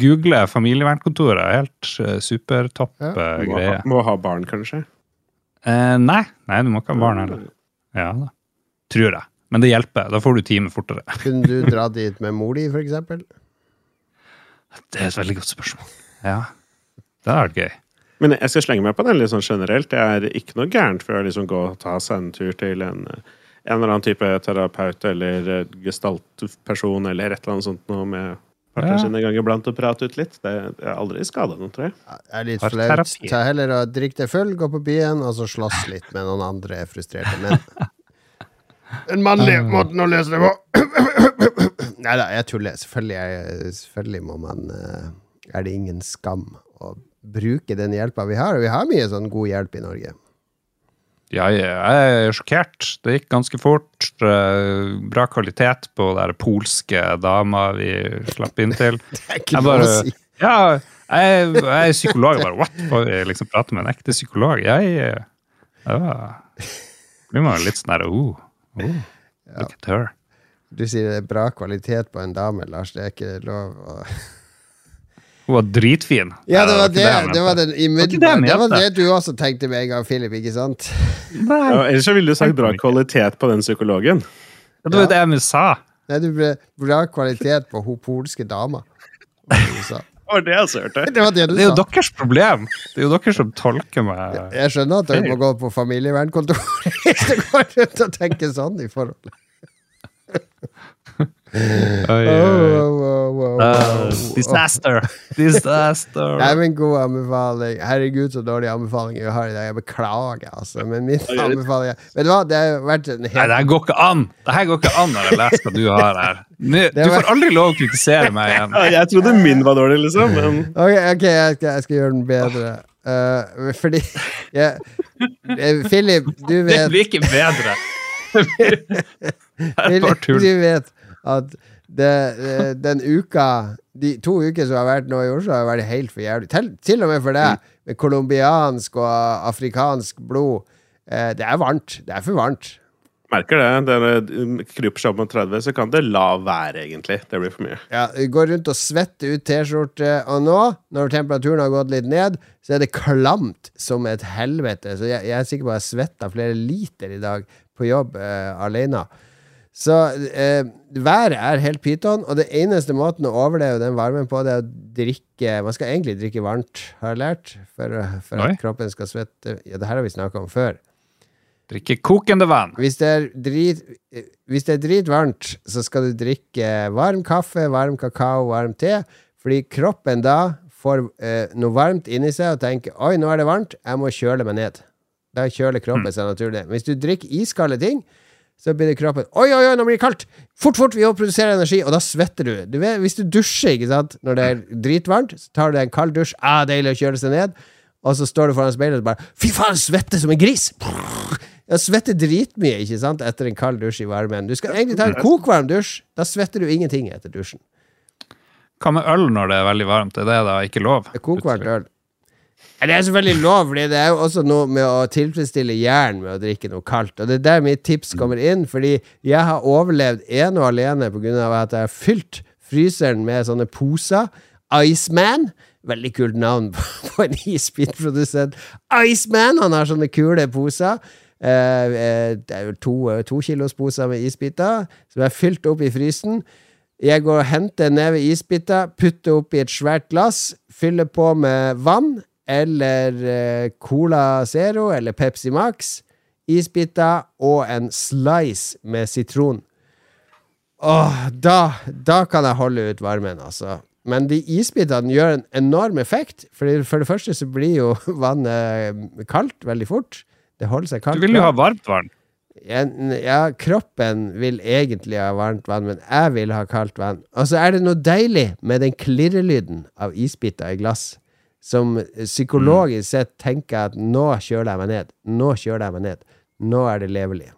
Google familievernkontoret er helt supertopp Ja. Må ha, må ha barn, kanskje? Eh, nei, nei, du må ikke ha barn heller. Ja da. Tror jeg. Men det hjelper. Da får du time fortere. [LAUGHS] Kunne du dra dit med mor di, eksempel? Det er et veldig godt spørsmål. Ja. Det hadde vært gøy. Men jeg skal slenge meg på den litt sånn generelt. Det er ikke noe gærent for å liksom gå og ta seg en tur til en, en eller annen type terapeut eller gestaltperson eller et eller annet sånt noe med partneren Ja. sin en gang iblant og prate ut litt. Det er aldri skada noen, tror jeg. Ja, Det er litt flaut. Ta heller og drikk deg full, gå på byen, og så slåss litt med noen andre frustrerte menn. [LAUGHS] Den mannlige måten å løse det på! [CLEARS THROAT] Nei da, jeg tuller. Selvfølgelig, er, selvfølgelig må man eh, Er det ingen skam å bruke den hjelpa vi har? Og vi har mye sånn god hjelp i Norge. Ja, jeg er sjokkert. Det gikk ganske fort. Eh, Bra kvalitet på den polske dama vi slapp inn til. [LAUGHS] Det er ikke Jeg lov bare å si. Ja, jeg, jeg er psykolog. Jeg bare, What? Får jeg liksom prate med en ekte psykolog? Jeg ja. blir man litt sånn her, oh, oh, Look at her. Du sier det er bra kvalitet på en dame, Lars. Det er ikke lov å Hun var dritfin. Ja, det var det. Det var den ikke det Det var det du også tenkte med en gang, Philip, ikke sant? Ja, ellers så ville du sagt bra kvalitet på den psykologen. det var jo det jeg sa. Nei, du ble bra kvalitet på hun polske dama. Var det du sa. Det var det jeg hørte. Det var det du Det er jo deres problem. Det er jo dere som tolker meg. Jeg skjønner at dere må gå på familievernkontoret [LAUGHS] hvis det går rundt og tenker sånn i forhold. Oi, oi, oi. Uh, disaster! [LAUGHS] Disaster! Nei, men god anbefaling. Herregud, så dårlige anbefalinger jeg har i dag. Jeg beklager, altså. Men min anbefaling er Vet du hva, det har vært en Nei, det her går ikke an! Det her går ikke an når jeg leser hva du har her. Nå, du får aldri lov å kritisere meg igjen. Ja, jeg trodde min var dårlig, liksom. Men Ok, okay jeg skal, jeg skal gjøre den bedre. Uh, fordi [LAUGHS] jeg, eh, Philip, du vet Det blir ikke bedre. [LAUGHS] Det er bare Philip, tull. du vet at det, eh, den uka De to uker som har vært nå i Oslo, har vært helt for jævlig. Til, til og med for deg, med colombiansk og afrikansk blod. Eh, det er varmt. Det er for varmt. merker det. Dere kryper seg opp mot 30, så kan det la være, egentlig. Det blir for mye. Ja, Går rundt og svetter ut T-skjorte, og nå, når temperaturen har gått litt ned, så er det klamt som et helvete. Så jeg, jeg er sikker på at jeg svetta flere liter i dag på jobb eh, alene. Så eh, været er helt pyton, og det eneste måten å overleve den varmen på, det er å drikke Man skal egentlig drikke varmt, har jeg lært, for, for Oi. at kroppen skal svette. Ja, det her har vi snakka om før. Drikke kokende vann. Hvis det er drit Hvis det er dritvarmt, så skal du drikke varm kaffe, varm kakao, varm te, fordi kroppen da får eh, noe varmt inni seg og tenker 'oi, nå er det varmt, jeg må kjøle meg ned'. Da kjøler kroppen seg naturlig. Hvis du drikker iskalde ting, så blir det kroppen 'oi, oi, oi, nå blir det kaldt'! Fort, fort, vi må produsere energi! Og da svetter du. du vet, hvis du dusjer, ikke sant, når det er dritvarmt, så tar du deg en kald dusj, ah, deilig å kjøle seg ned, og så står du foran speilet og bare 'fy faen, svetter som en gris'! Jeg svetter dritmye ikke sant, etter en kald dusj i varmen. Du skal egentlig ta en kokvarm dusj. Da svetter du ingenting etter dusjen. Hva med øl når det er veldig varmt? Er det da ikke lov? Kokvarmt øl. Det er selvfølgelig lov, fordi det er jo også noe med å tilfredsstille hjernen med å drikke noe kaldt. Og det er der mitt tips kommer inn, fordi jeg har overlevd ene og alene pga. at jeg har fylt fryseren med sånne poser. Iceman. Veldig kult navn [LAUGHS] på en isbitprodusent. Iceman! Han har sånne kule poser. Eh, eh, det er jo to, to kilos poser med isbiter som er fylt opp i frysen. Jeg går og henter en neve isbiter, putter oppi et svært glass, fyller på med vann eller eh, Cola Zero eller Pepsi Max, isbiter og en slice med sitron. Åh, da, da kan jeg holde ut varmen, altså. Men de isbitene gjør en enorm effekt. For, for det første så blir jo [LAUGHS] vannet kaldt veldig fort. Det holder seg kaldt. Du vil jo ha varmt vann. Ja, kroppen vil egentlig ha varmt vann, men jeg vil ha kaldt vann. Og så er det noe deilig med den klirrelyden av isbiter i glass, som psykologisk sett tenker at nå kjøler jeg meg ned, nå kjøler jeg meg ned, nå er det levelig.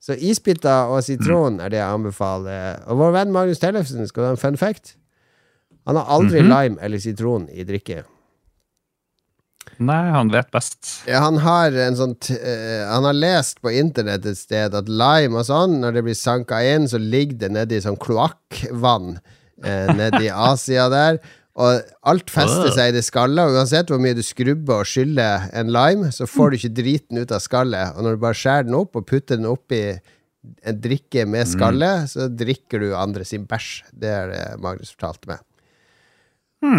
Så isbiter og sitron er det jeg anbefaler. Og vår venn Magnus Tellefsen, skal du ha en fun fact? Han har aldri lime eller sitron i drikke. Nei, han vet best. Ja, han har en sånn eh, Han har lest på internett et sted at lime og sånn, når det blir sanka inn, så ligger det nedi sånn kloakkvann eh, nedi [LAUGHS] Asia der. Og alt fester seg i det skallet, og uansett hvor mye du skrubber og skyller en lime, så får du ikke driten ut av skallet. Og når du bare skjærer den opp og putter den oppi en drikke med skallet, så drikker du andre sin bæsj. Det er det Magnus fortalte meg.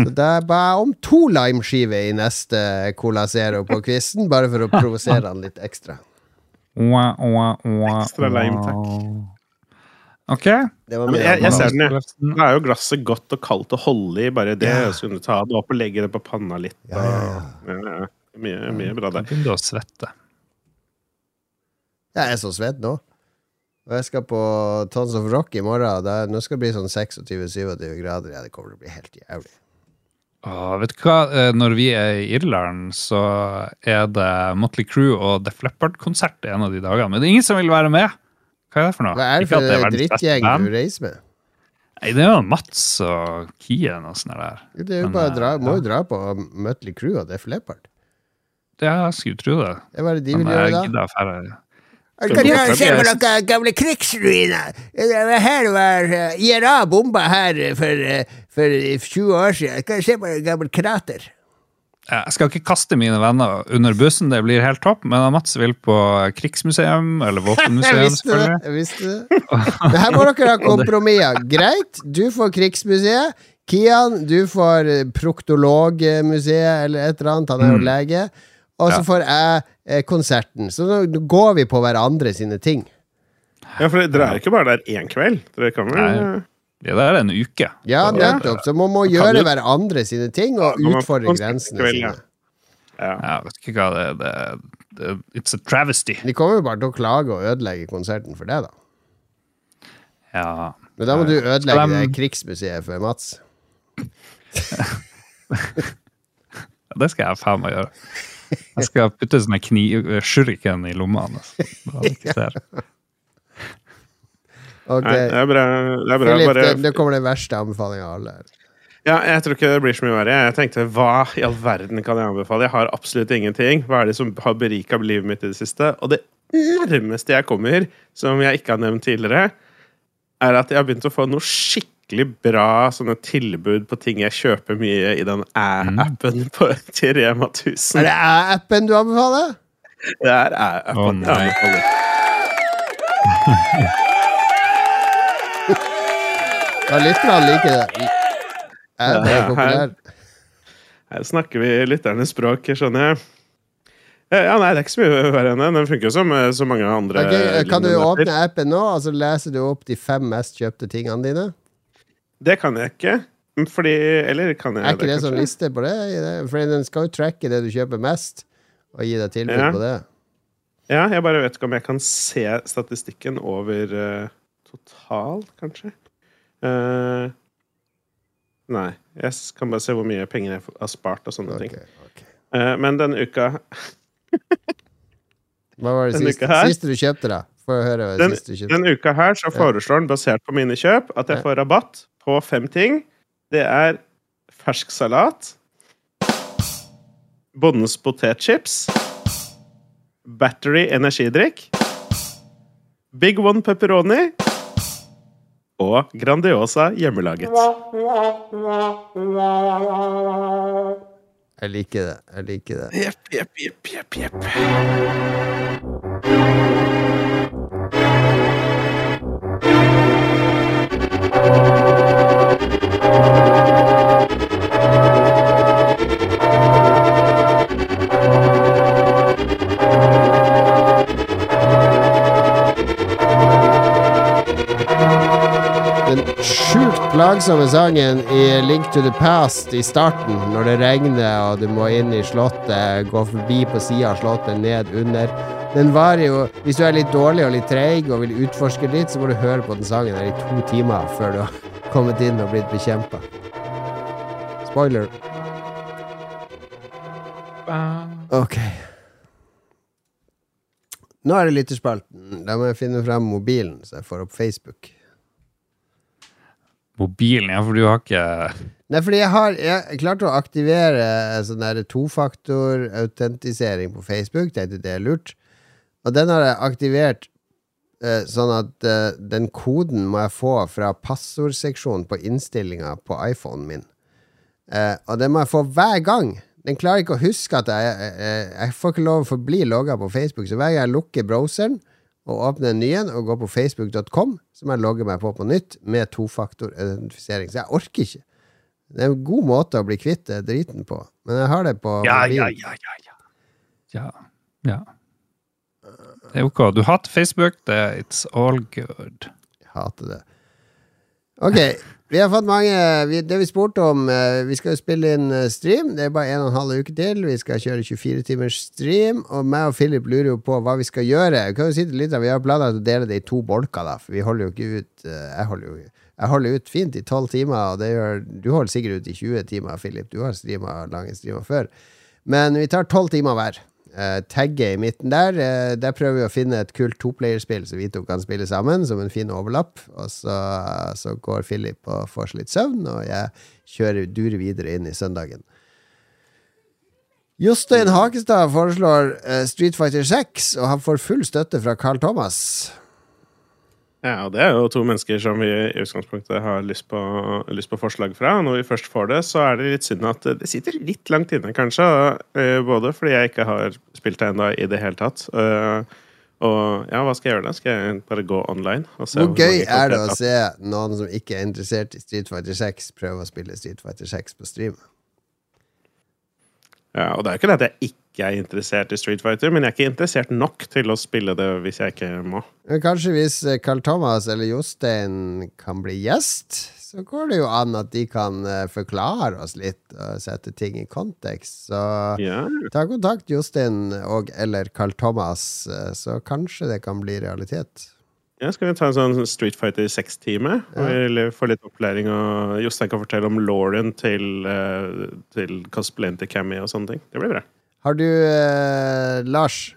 Så det er bare om to limeskiver i neste Cola Zero på quizen, bare for å provosere han litt ekstra. Ekstra lime, takk. Ok. Det var Men min jeg, jeg ser den, ja. Da er jo glasset godt og kaldt å holde i. Bare det. Ja. Så kunne du ta det opp og legge det på panna litt. Ja, ja, ja. Ja, ja. Mye, mye bra der. begynner du å svette. Jeg er så svett nå. Og jeg skal på Tons of Rock i morgen. Der, nå skal det bli sånn 26-27 grader. Ja, det kommer til å bli helt jævlig. Åh, vet du hva? Eh, Når vi er i Irland, så er det Motley Crue og The Leppard-konsert en av de dagene. Men det er ingen som vil være med. Hva er det for noe? Hva er det for er drittgjeng du reiser med? Nei, det er jo Mats og Kien og sånn der. Det er jo Men, bare dra, eh, må jo dra på Mutley Crew og Def Leppard. Ja, jeg skulle tro det. Det var det de ville gjøre da. å. Jeg kan og fortelle? se på noen gamle krigsruiner. Her var eh, IRA bomba her for, eh, for 20 år siden. Kan se på et gammelt krater. Jeg skal ikke kaste mine venner under bussen, det blir helt topp, men Mats vil på krigsmuseum eller Jeg våpenmuseum. [LAUGHS] visste det! jeg visste det. det her må dere ha kompromisser. Greit, du får Krigsmuseet. Kian, du får Proktologmuseet eller et eller annet. Han er jo Mm. lege. Og så får jeg eh, konserten. Så nå nå går vi på hverandre sine ting. Ja, for dere er ikke bare der én kveld. Dere kan vel Nei. Det er en uke. Ja, nettopp. Så man må gjøre hverandre sine ting og Ja, utfordre grensene sine. Ja. Ja, vet ikke hva det, det, det It's a travesty. De kommer jo bare til å klage og ødelegge konserten for det, da. Ja. Men da må du ødelegge de- det krigsmuseet for Mats. [LAUGHS] Det skal jeg faen meg gjøre. Jeg skal putte sånne kniv, shuriken i lomma hans. så han ikke ser. Ok, Nei, det er bra. Det er bra. Philip, Bare, det, det kommer den verste anbefalinga av alle. ja, jeg tror ikke det blir så mye verre. Jeg tenkte hva i all verden kan jeg anbefale? Jeg har absolutt ingenting. Hva er det som har berika livet mitt i det siste? Og det nærmeste jeg kommer, som jeg ikke har nevnt tidligere, er at jeg har begynt å få noe skikkelig bra sånne tilbud på ting jeg kjøper mye i den æ-appen på [LAUGHS] til Rema Er 1000. det appen du anbefaler? Det er æ-appen. Oh. [LAUGHS] Ja, lytterne liker det. Er det populært? her- snakker vi lytternes språk, skjønner jeg. Eh, Ja, nei, det er ikke så mye verre enn det. Den funker jo som eh, så mange andre. Okay, kan du åpne appen nå, og så leser du opp de fem mest kjøpte tingene dine? Det kan jeg ikke. Fordi Eller kan jeg det? Er ikke det sånn kanskje? liste på det? Fordi den skal jo tracke det du kjøper mest, og gi deg tilbud Ja. på det. Ja, jeg bare vet ikke om jeg kan se statistikken over uh, total, kanskje. Eh, nei. Jeg kan bare se hvor mye penger jeg har spart og sånne okay, ting. Okay. Uh, men denne uka Hva var det siste, her? siste du kjøpte, da? Få høre hva den, siste du kjøpte. denne uka her så foreslår den, basert på mine kjøp, at jeg får rabatt på fem ting. Det er fersk salat, Bondens potetchips, Battery energidrikk, Big One pepperoni og Grandiosa hjemmelaget. Jeg liker det. Jeg liker det. Jepp, jepp, jepp, jepp, jepp. Den sjukt plagsomme sangen i Link to the Past i starten, når det regner og du må inn i slottet, gå forbi på sida av slottet, ned under. Den varer jo Hvis du er litt dårlig og litt treig og vil utforske litt, så må du høre på den sangen her i to timer før du har kommet inn og blitt bekjempa. Spoiler. Ok. Nå er det lytterspalten. Da må jeg finne frem mobilen, så jeg får opp Facebook. Mobilen, ja, for du har ikke Nei, fordi jeg har Jeg klarte å aktivere sånn der tofaktor-autentisering på Facebook. Tenkte det er lurt. Og den har jeg aktivert eh, sånn at eh, den koden må jeg få fra passordseksjonen på innstillinga på iPhonen min. Eh, og den må jeg få hver gang. Den klarer ikke å huske at jeg, jeg, jeg, får ikke lov å forbli logga på Facebook. Så hver gang jeg lukker browseren og åpne en ny en og gå på facebook.com, så må jeg logge meg på på nytt med tofaktor-identifisering. Så jeg orker ikke. Det er en god måte å bli kvitt det driten på. Men jeg har det på Ja, mobilen. ja, ja, ja, ja. Ja. ja. Det er ok. Du hater Facebook. Det, it's all good. Jeg hater det. Ok, vi har fått mange vi, Det vi spurte om eh, Vi skal jo spille inn eh, stream. Det er bare en og en halv uke til. Vi skal kjøre 24 timers stream. Og meg og Philip lurer jo på hva vi skal gjøre. Vi kan jo si det litt, vi har planlagt å dele det i to bolker, da. For vi holder jo ikke ut eh, Jeg holder jo jeg holder ut fint i 12 timer, og gjør, du holder sikkert ut i 20 timer, Philip. Du har streama lange streamer før. Men vi tar 12 timer hver. Uh, tagge i midten der. Uh, der prøver vi å finne et kult toplayerspill som vi to kan spille sammen, som en fin overlapp. Og så, så går Philip og får seg litt søvn, og jeg kjører durer videre inn i søndagen. Jostein Hakestad foreslår eh, Street Fighter 6, og han får full støtte fra Carl Thomas. Ja, og det er jo to mennesker som vi i utgangspunktet har lyst på, lyst på forslag fra. Når vi først får det, så er det litt synd at det sitter litt langt inne, kanskje. eh, Både fordi jeg ikke har spilt det ennå i det hele tatt. eh, Og ja, hva skal jeg gjøre da? Skal jeg bare gå online? Og se Hvor gøy er det å se noen som ikke er interessert i Street Fighter 6, prøve å spille Street Fighter 6 på stream? Ja, og det er jo ikke det at jeg ikke er interessert i Street Fighter, men jeg er ikke interessert nok til å spille det hvis jeg ikke må. Men kanskje hvis eh, Carl Thomas eller Jostein kan bli gjest, så går det jo an at de kan eh, forklare oss litt og sette ting i kontekst. Så yeah. ta kontakt Jostein og eller Carl Thomas, eh, så kanskje det kan bli realitet. ja Skal vi ta en sånn Street Fighter 6-time? Ja. Få litt opplæring, og Jostein kan fortelle om Lauren til, eh, til cosplayen til Cammy og sånne ting. Det blir bra. Har du eh, Lars,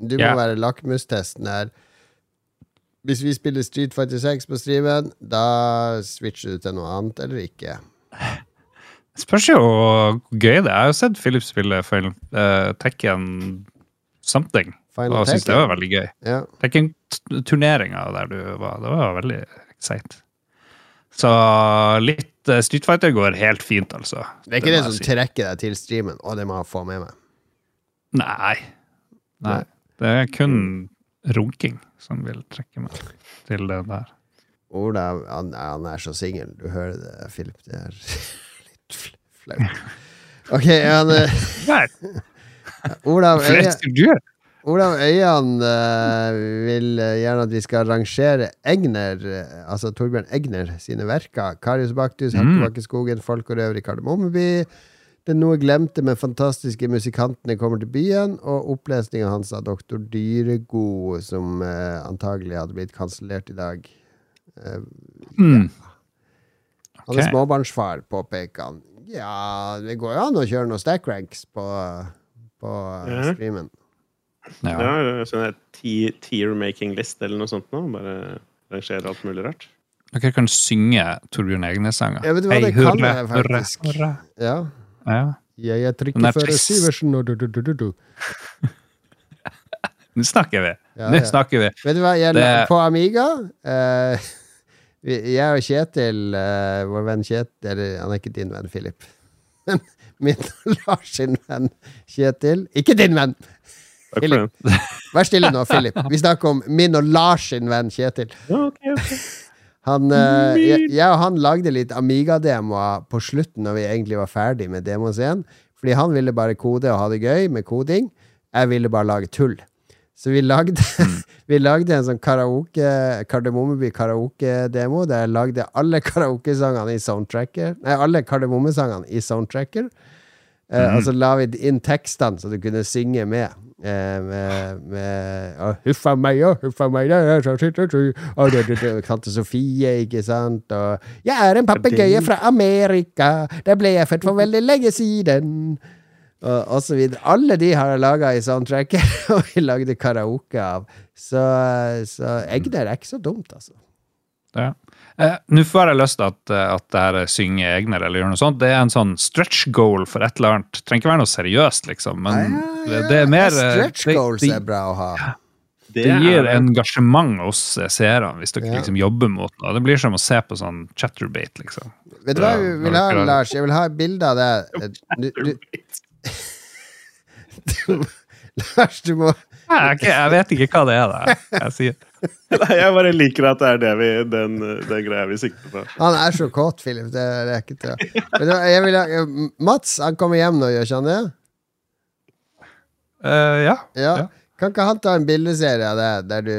du må Ja. være lakmustesten her. Hvis vi spiller Street Fighter 6 på streamen, da switcher du til noe annet eller ikke? Spørs jo hvor gøy det er. Jeg har jo sett Philip spille Final uh, Tekken something, Final og syns det Tekken? var veldig gøy. Ja. Tekken-turneringa der du var, det var veldig excite. Så litt eh, Street Fighter går helt fint, altså. Det er ikke det må som si. trekker deg til streamen, og det må jeg få med meg. Nei. Nei. Det er kun runking som vil trekke meg til det der. Olav han, han er så singel. Du hører det, Philip. Det er [LAUGHS] litt flaut. Ok, han, eh, Olav Øyan, er Olav Øyan eh, vil eh, gjerne at vi skal rangere Egner, eh, altså Torbjørn Egner sine verker. Karius Baktus, Mm. Hakkebakkeskogen, Folk og røver i Kardemommeby. Den noe glemte, men fantastiske musikantene kommer til byen. Og opplesninga hans av Doktor Dyregod, som eh, antagelig hadde blitt kansellert i dag. Eh, mm. Han er okay. småbarnsfar, påpeker han. Ja, det går jo an å kjøre noen stack ranks på, på Ja. streamen. ja. Ja, sånn der ti- tier-making-list eller noe sånt nå. Bare rangere alt mulig rart. Dere kan synge Torbjørn Egnes-sanger. Ja, vet du hva det kan jeg faktisk? hurra. Ja. Ja. Jeg er trikkefører trist. Syversen og du-du-du-du-du. [LAUGHS] Nå snakker vi. Ja, Nå ja. snakker vi. Vet du hva, jeg, Det- på Amiga [LAUGHS] uh, Jeg og Kjetil, uh, vår venn Kjetil Eller han er ikke din venn, Philip. [LAUGHS] Men min og Lars sin venn Kjetil Ikke din venn! Filip, Philip. Vær stille nå, Philip. Vi snakker om min og Lars sin venn Kjetil. Ja, ok, ok. Han, eh, jeg, jeg og han lagde litt Amiga-demoer på slutten når vi egentlig var ferdig med demoscenen. Fordi han ville bare kode og ha det gøy med koding. Jeg ville bare lage tull. Så vi lagde, [LAUGHS] vi lagde en sånn karaoke Kardemommeby karaoke-demo der jeg lagde alle karaokesangene i soundtracker. Nei, alle kardemommesangene i soundtracker. Eh, Og så la vi inn tekstene så du kunne synge med. Eh, med, med Huffa meg og huffa meg og Tante Sofie, ikke sant? Og Jeg er en papegøye fra Amerika, der ble jeg født for veldig lenge siden. Og, og så videre. Alle de har jeg laga i soundtracket, [LAUGHS] og vi lagde karaoke av. Så, så Egner er ikke så dumt, altså. Ja. Eh, Nå får jeg lyst til at, eh, at det her synger Egner eller gjør noe sånt. Det er en sånn stretch goal for et eller annet. Trenger ikke være noe seriøst, liksom, men det, det er mer eh, Stretch det, goals det, er bra å ha. det det gir det. engasjement hos eh, seerne, hvis dere Ja. liksom jobber mot noe. Det blir som å se på sånn chatterbate, liksom. Vet du hva jeg vil ha, Lars? Jeg vil ha et bilde av det. [LAUGHS] Du, [LAUGHS] du, Lars, du må Jeg, jeg vet ikke hva det er, da. Jeg sier. [LAUGHS] Nei, jeg bare liker at det er det vi, den, den greia vi sikter på. Han er så kåt, Philip. Det, det er ikke til jeg vil ha, Mats, han kommer hjem nå, gjør ikke han det? Uh, ja. Ja. Ja. Kan ikke han ta en bildeserie av det, der du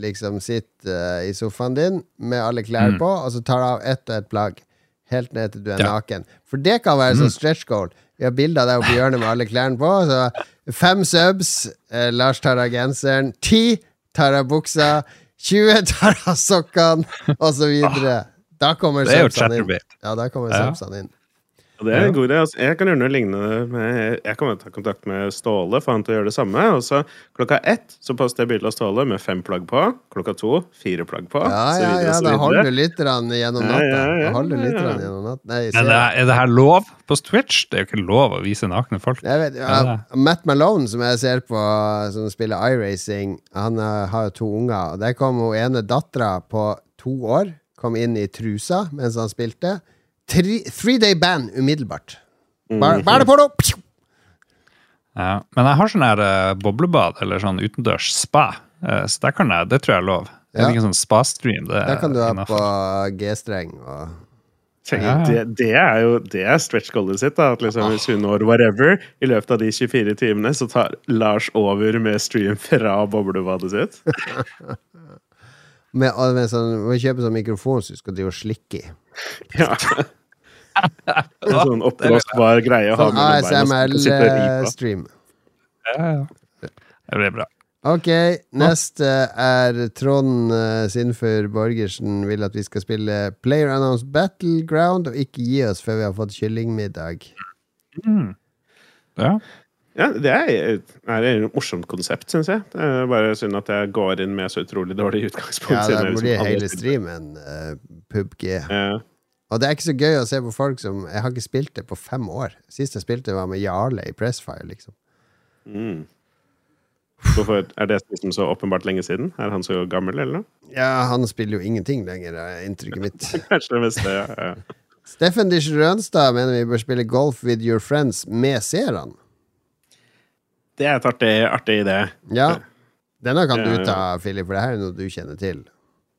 liksom sitter eh, i sofaen din med alle klær på, og så tar du av ett og ett plagg, helt ned til du er Ja. naken? For det kan være sånn stretch goal. Vi har bilde av deg oppe i hjørnet med alle klærne på. Så fem subs, eh, Lars tar av genseren. Ti tar av buksa. 20 tar av sokkene, så videre. Da kommer er subsene inn. Ja, da kommer Ja. inn. Og det er en god idé. Altså, jeg kan gjøre noe lignende med Jeg kan ta kontakt med Ståle, få han til å gjøre det samme. Og så klokka ett så poster jeg bilde av Ståle med fem plagg på. Klokka to fire plagg på. Ja, ja, videre, ja, da holder lytterne gjennom Ja, natta. ja, ja, Da holder ja, ja. gjennom natta. Nei, Er det, er det her lov på Twitch? Det er jo ikke lov å vise nakne folk. Jeg vet, Ja, ja, Matt Malone, som jeg ser på, som spiller iRacing, han eh, har jo to unger. Og Der kom hun ene dattera på to år, kom inn i trusa mens han spilte. Tre, three day ban umiddelbart. Bare, bare på det! Pju! Ja. Men jeg har sånn her eh, boblebad, eller sånn utendørs spa. Eh, så der kan jeg, det tror jeg er lov. Det Ja. er ikke sånn spa-stream. Det Der er kan du ha innenfor. på G-streng og Tenk, Ja, ja. det, det er jo det er stretch goalet sitt. da, at liksom Hvis hun når whatever, i løpet av de 24 timene, så tar Lars over med stream fra boblebadet sitt. [LAUGHS] med, med sånn, Må kjøpe sånn mikrofon som du skal drive og slikke i. Ja. [LAUGHS] En sånn oppblåsbar greie å ha Sånn mellom beina. ASMR-stream. Ja, ja. Det blir bra. Ok, neste er Trond uh, Sinfør Borgersen vil at vi skal spille Player Announce Battleground og ikke gi oss før vi har fått kyllingmiddag. Ja. Ja, Det er, er et morsomt konsept, syns jeg. Det er bare synd at jeg går inn med så utrolig dårlig utgangspunkt. Ja, det da jeg liksom blir hele streamen uh, PubG. Ja. Og det er ikke så gøy å se på folk som Jeg har ikke spilt det på fem år. Sist jeg spilte, var med Jarle i Pressfire, liksom. Mm. Hvorfor Er det liksom så åpenbart lenge siden? Er han så gammel, eller noe? Ja, han spiller jo ingenting lenger, er inntrykket mitt. [LAUGHS] Kanskje det meste, ja. ja. Steffen Dish Rønstad mener vi bør spille golf with your friends med seerne. Det er et artig, artig idé. Ja. Denne kan du ta, Philip, for det her er noe du kjenner til.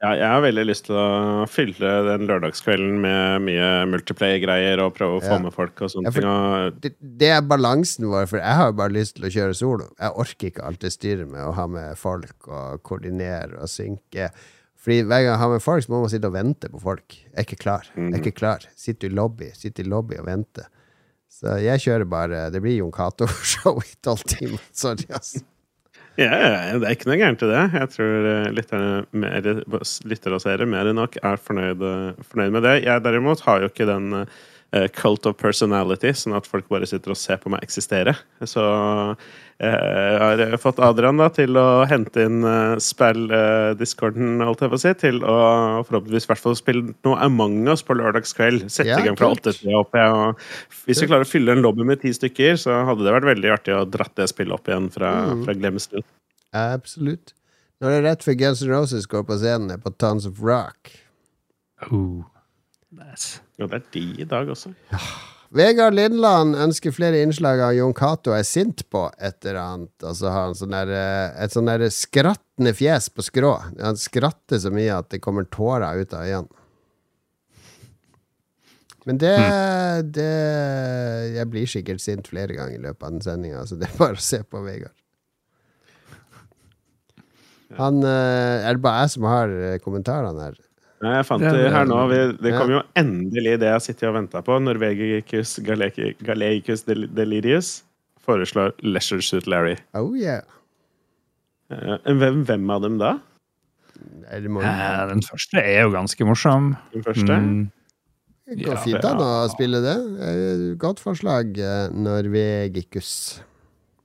Ja, jeg har veldig lyst til å fylle den lørdagskvelden med mye multiplayer-greier og prøve å få Ja. med folk og sånne Ja, ting. Det, det er balansen vår, for jeg har jo bare lyst til å kjøre solo. Jeg orker ikke alt det styret med å ha med folk og koordinere og synke. Fordi hver gang jeg har med folk, så må man sitte og vente på folk. Jeg er ikke klar. Jeg er ikke klar. Sitter i lobby, sitter i lobby og venter. Så jeg kjører bare Det blir Jon Cato-show [LAUGHS] i tolv timer. Sorry, ass. Ja, ja, det er ikke noe gærent i det. Jeg tror eh, lyttere og seere mer enn nok er fornøyd, fornøyd med det. Jeg derimot har jo ikke den uh, cult of personality, sånn at folk bare sitter og ser på meg eksistere. Så jeg har fått Adrian da til å hente inn uh, spill-discorden, holdt jeg på å si, til å forhåpentligvis i hvert fall spille noe Among us på lørdagskveld. Sette Ja, i gang fra åtte til opp. jeg. Og hvis vi klarer å fylle en lobby med ti stykker, så hadde det vært veldig artig å dratt det spillet opp igjen fra, Mm. fra glemselen. Absolutt. Når det er rett før Guns N' Roses går på scenen, er på Tons of Rock. Oh. Nice. Ja, det er de i dag også. Vegard Lindland ønsker flere innslag av Jon Cato er sint på et eller annet. så har han sånn der, eh, et sånn der skrattende fjes på skrå. Han skratter så mye at det kommer tårer ut av øynene. Men det, det Jeg blir sikkert sint flere ganger i løpet av den sendinga, så det er bare å se på Vegard. Han, eh, er det bare jeg som har eh, kommentarene her? Nei, Jeg fant Det er- det her nå. Vi, det Ja. kom jo endelig det jeg har sittet og venta på. Norvegicus Galeicus Del- Delirius foreslår Leisure Suit Larry. Oh yeah. Eh, Hvem, hvem av dem da? Nei, de må, Eh, Den første er jo ganske morsom. Den første? Mm. Det går Ja, fint an å spille det. Eh, Godt forslag, Norvegicus.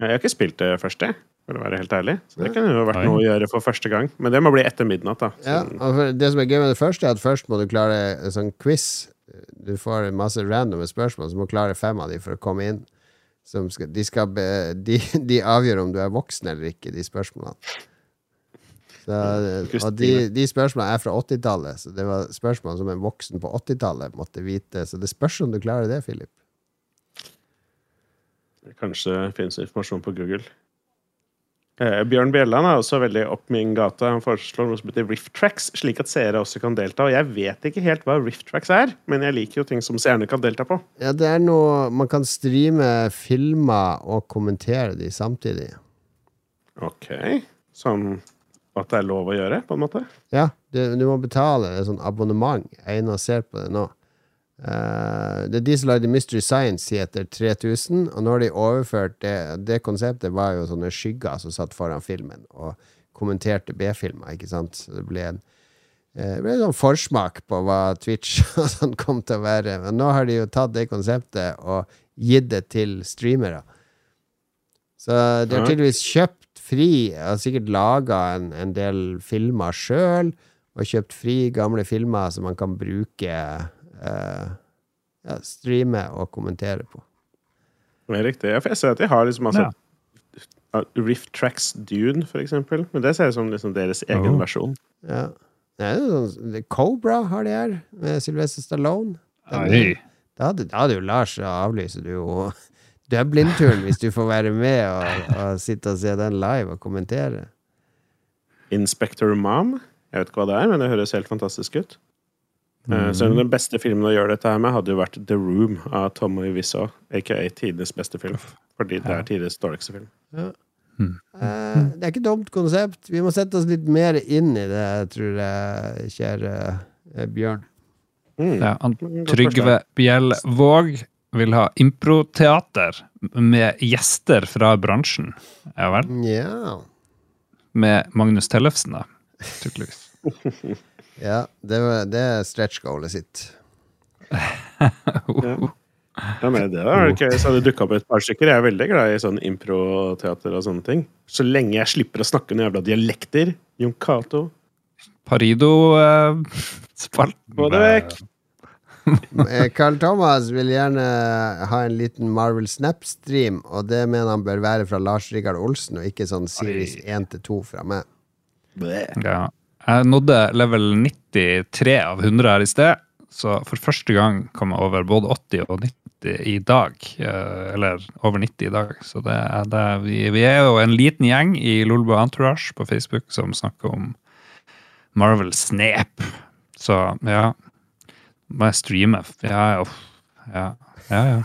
Jeg har ikke spilt det første, for å være helt ærlig. Så det kunne jo vært noe å gjøre for første gang. Men det må bli etter midnatt, da. Ja, og det som er gøy med det første, er at først må du klare en sånn quiz. Du får masse randome spørsmål, så må du klare fem av de for å komme inn. Som skal, de, skal be, de, de avgjør om du er voksen eller ikke, de spørsmålene. Så, og de, de spørsmålene er fra 80-tallet, så det var spørsmål som en voksen på 80-tallet måtte vite. Så det spørs om du klarer det, Philip. kanskje finnes informasjon på Google. Eh, Bjørn Bjelland er også veldig opp min gate. Han foreslår noe som heter Rift Tracks, slik at seere også kan delta. Og jeg vet ikke helt hva Rift Tracks er, men jeg liker jo ting som seerne kan delta på. Ja, det er noe Man kan streame filmer og kommentere de samtidig. Ok. Sånn at det er lov å gjøre, på en måte? Ja, du, du må betale et sånt abonnement. Jeg er inne og ser på det nå. Eh, det er de som lagde Mystery Science heter 3000, og nå har de overført det Det konseptet var jo sånne skygger som satt foran filmen og kommenterte B-filmer, ikke sant? Så det ble en eh, Det ble en sånn forsmak på hva Twitch [LAUGHS] og sånn kom til å være. Men nå har de jo tatt det konseptet og gitt det til streamere. Så de har tydeligvis kjøpt fri, og sikkert laga en, en del filmer sjøl, og kjøpt fri gamle filmer som man kan bruke eh, ja, Streame og kommentere på. Det er riktig. Ja, for jeg ser at de har liksom altså, ja, Rift Tracks Dune, for eksempel. Men det ser ut som liksom deres egen Oh. versjon. Ja. Det er jo sånn, Cobra har de her, med Sylvester Stallone. Den- Da hadde, da hadde jo Lars avlyser du jo [LAUGHS] Dublin-turen hvis du får være med og, og sitte og se den live og kommentere. Inspector Mom. Jeg vet ikke hva det er, men det høres helt fantastisk ut. Eh, Mm. Så den beste filmen å gjøre dette her med, hadde jo vært The Room av Tommy Wiseau, aka tidenes beste film. Fordi det er tidenes dårligste film. Eh, det er ikke dumt konsept. Vi må sette oss litt mer inn i det, tror jeg, kjære eh, Bjørn. Mm. Ja, Trygve Bjellvåg vil ha improteater med gjester fra bransjen. Ja vel. Yeah. Med Magnus Tellefsen, da. Tydeligvis. [LAUGHS] ja det, det er stretch goalet sitt. [LAUGHS] Ja, men det er ikke så hadde dukka opp et par stykker. Jeg er veldig glad i sånn improteater og sånne ting. Så lenge jeg slipper å snakke noen jævla dialekter. Jon Cato. Parido-spalten. [LAUGHS] Få det vekk! [LAUGHS] Eh, Carl Thomas vil gjerne ha en liten Marvel Snap-stream, og det mener han bør være fra Lars Rikard Olsen, og ikke sånn Series 1 2 fra meg. Ja. Jeg nådde level 93 av 100 her i sted, så for første gang kom jeg over både 80 og 90 i dag. eh, Eller over 90 i dag. Så det er det. Vi, vi er jo en liten gjeng i Lolbo Entourage på Facebook som snakker om Marvel Snap. Så ja Må jeg streame? Ja, ja. ja, ja.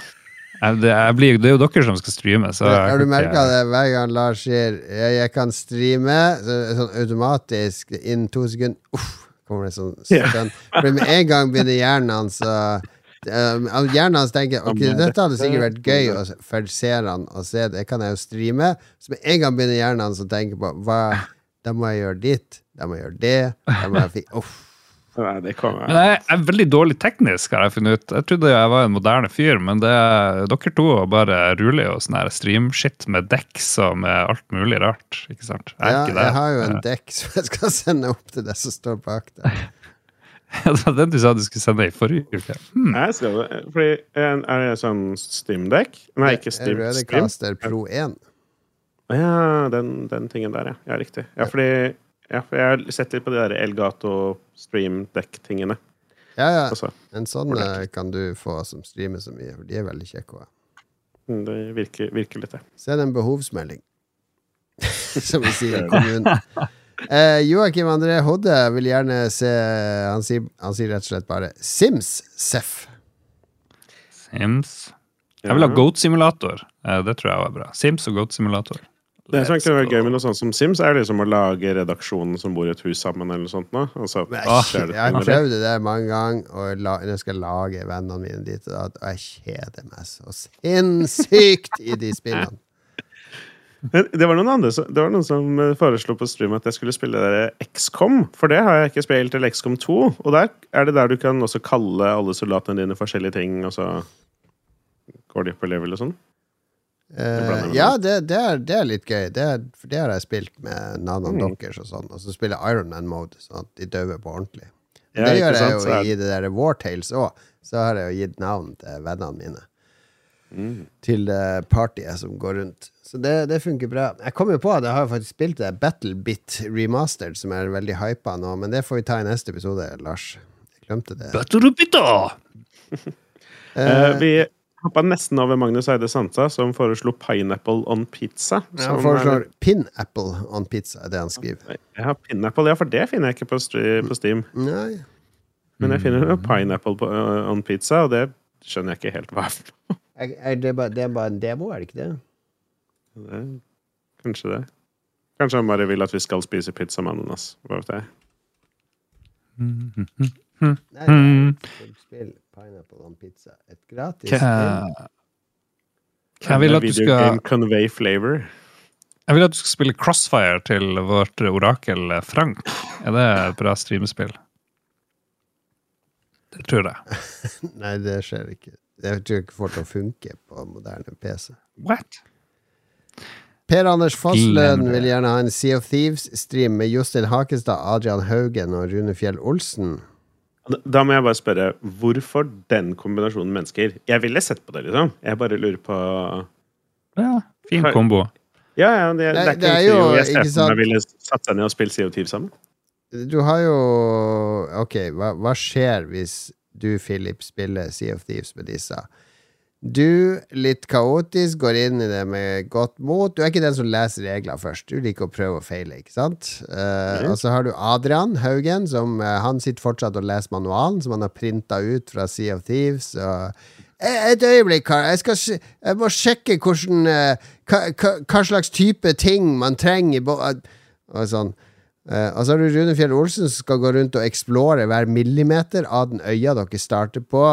Det, jeg blir, det er jo dere som skal streame. Så jeg Har du merka det hver gang Lars sier jeg, 'jeg kan streame', så, sånn automatisk innen to sekunder Uff, kommer det sånn [LAUGHS] stønn. For med en gang begynner hjernen hans å Um, Hjernen hans tenker Ok, dette hadde sikkert vært gøy å se- for seerne å se, det kan jeg jo streame. Så med en gang begynner hjernen hans å tenke på hva Da må jeg gjøre ditt, da må jeg gjøre det. Da må jeg fi Uff. Nei, det kommer Men jeg er veldig dårlig teknisk, har jeg funnet ut. Jeg trodde jeg var en moderne fyr, men det er dere to bare ruler jo sånn streamshit med dekk og med alt mulig rart. Ikke sant? Jeg er Ja, ikke det. jeg har jo en dekk som jeg skal sende opp til deg som står bak der. [LAUGHS] Det den du sa du skulle sende i forrige uke. Hmm. Jeg skrev det. Fordi en- Er det sånn Steam-dekk? Nei, ikke Steam. Steam. Rødecaster Pro 1. Ja, den, den tingen der, ja. Ja, riktig. Ja, fordi ja, for jeg har sett litt på de der Elgato Stream Deck-tingene. Ja, ja. Altså, En sånn eh, kan du få som streamer så mye, for de er veldig kjekke. også. mm, det virker, virker litt, det. Send en behovsmelding, [LAUGHS] som vi sier i kommunen. Eh, Joakim André Hodde vil gjerne se Han sier, han sier rett og slett bare Sims Seff. Sims. Jeg vil ha Goat Simulator. Eh, Det tror jeg var bra. Sims og Goat Simulator. Det som kunne vært gøy med noe sånt som Sims, er liksom å lage redaksjonen som bor i et hus sammen, eller noe sånt. Nå. Altså, Jeg har prøvd det mange ganger, og la, jeg skal lage vennene mine dit, og jeg kjeder meg så sinnssykt i de spillene. Det var noen andre det var noen som foreslo på stream at jeg skulle spille der XCOM. For det har jeg ikke spilt, til XCOM 2. Og der er det der du kan også kalle alle soldatene dine forskjellige ting, og så går de på level og sånn. Eh, ja, det, det, er, det er litt gøy. Det, er, for det har jeg spilt med navnene Mm. deres og sånn. Og så spiller jeg Iron Man mode, sånn at de dauer på ordentlig. Ja, det gjør jeg jo er- i det der Wartales òg. Så har jeg jo gitt navn til vennene mine. Mm. Til det partyet som går rundt. Så det, det funker bra. Jeg kom jo på at jeg har faktisk spilt det Battlebit Remastered, som er veldig hypa nå, men det får vi ta i neste episode, Lars. Jeg glemte det. Battlebit, da! uh, [LAUGHS] vi hoppa nesten over Magnus Eide Sansa, som foreslo pineapple on pizza. Han foreslår er... Pinapple on pizza, er det han skriver. er- Ja, pineapple, ja, for det finner jeg ikke på, på Steam. Nei. Men jeg finner jo pineapple på, uh, on pizza, og det skjønner jeg ikke helt hva er. Er, er det, bare, det er bare en demo, er det ikke det? Det Kanskje det. Kanskje han bare vil at vi skal spise pizza med ananas. Hva vet jeg. Nei, Mm. er spill Pineapple on pizza. Et gratis spill. Jeg vil at du skal convey flavor. Jeg vil at du skal spille Crossfire til vårt orakel Frank. Er det et bra streamespill? Det tror jeg. [LAUGHS] Nei, det skjer ikke. Jeg tror ikke får til å funke på moderne PC. What? Per Anders Fossløen vil gjerne ha en Sea of Thieves-stream med Jostein Hakestad, Adrian Haugen og Rune Fjell Olsen. Da må jeg bare spørre, hvorfor den kombinasjonen mennesker? Jeg ville sett på det, liksom. Jeg bare lurer på Ja, fin kombo. Ja, ja, det, det, Nei, er det er jo- jeg ser for meg ville satt seg ned og spilt Sea of Thieves sammen. Du har jo Ok, hva, hva skjer hvis du, Philip, spiller Sea of Thieves med disse? Du, litt kaotisk, går inn i det med godt mot. Du er ikke den som leser regler først. Du liker å prøve og feile, ikke sant? Uh, og så har du Adrian Haugen, som uh, han sitter fortsatt og leser manualen, som han har printa ut fra Sea of Thieves. Og Eh, et øyeblikk, kar. Jeg, skal, jeg må sjekke hvordan eh, hva, hva, hva slags type ting man trenger Og sånn. Eh, og så har du Rune Fjell Olsen som skal gå rundt og explore hver millimeter av den øya dere starter på.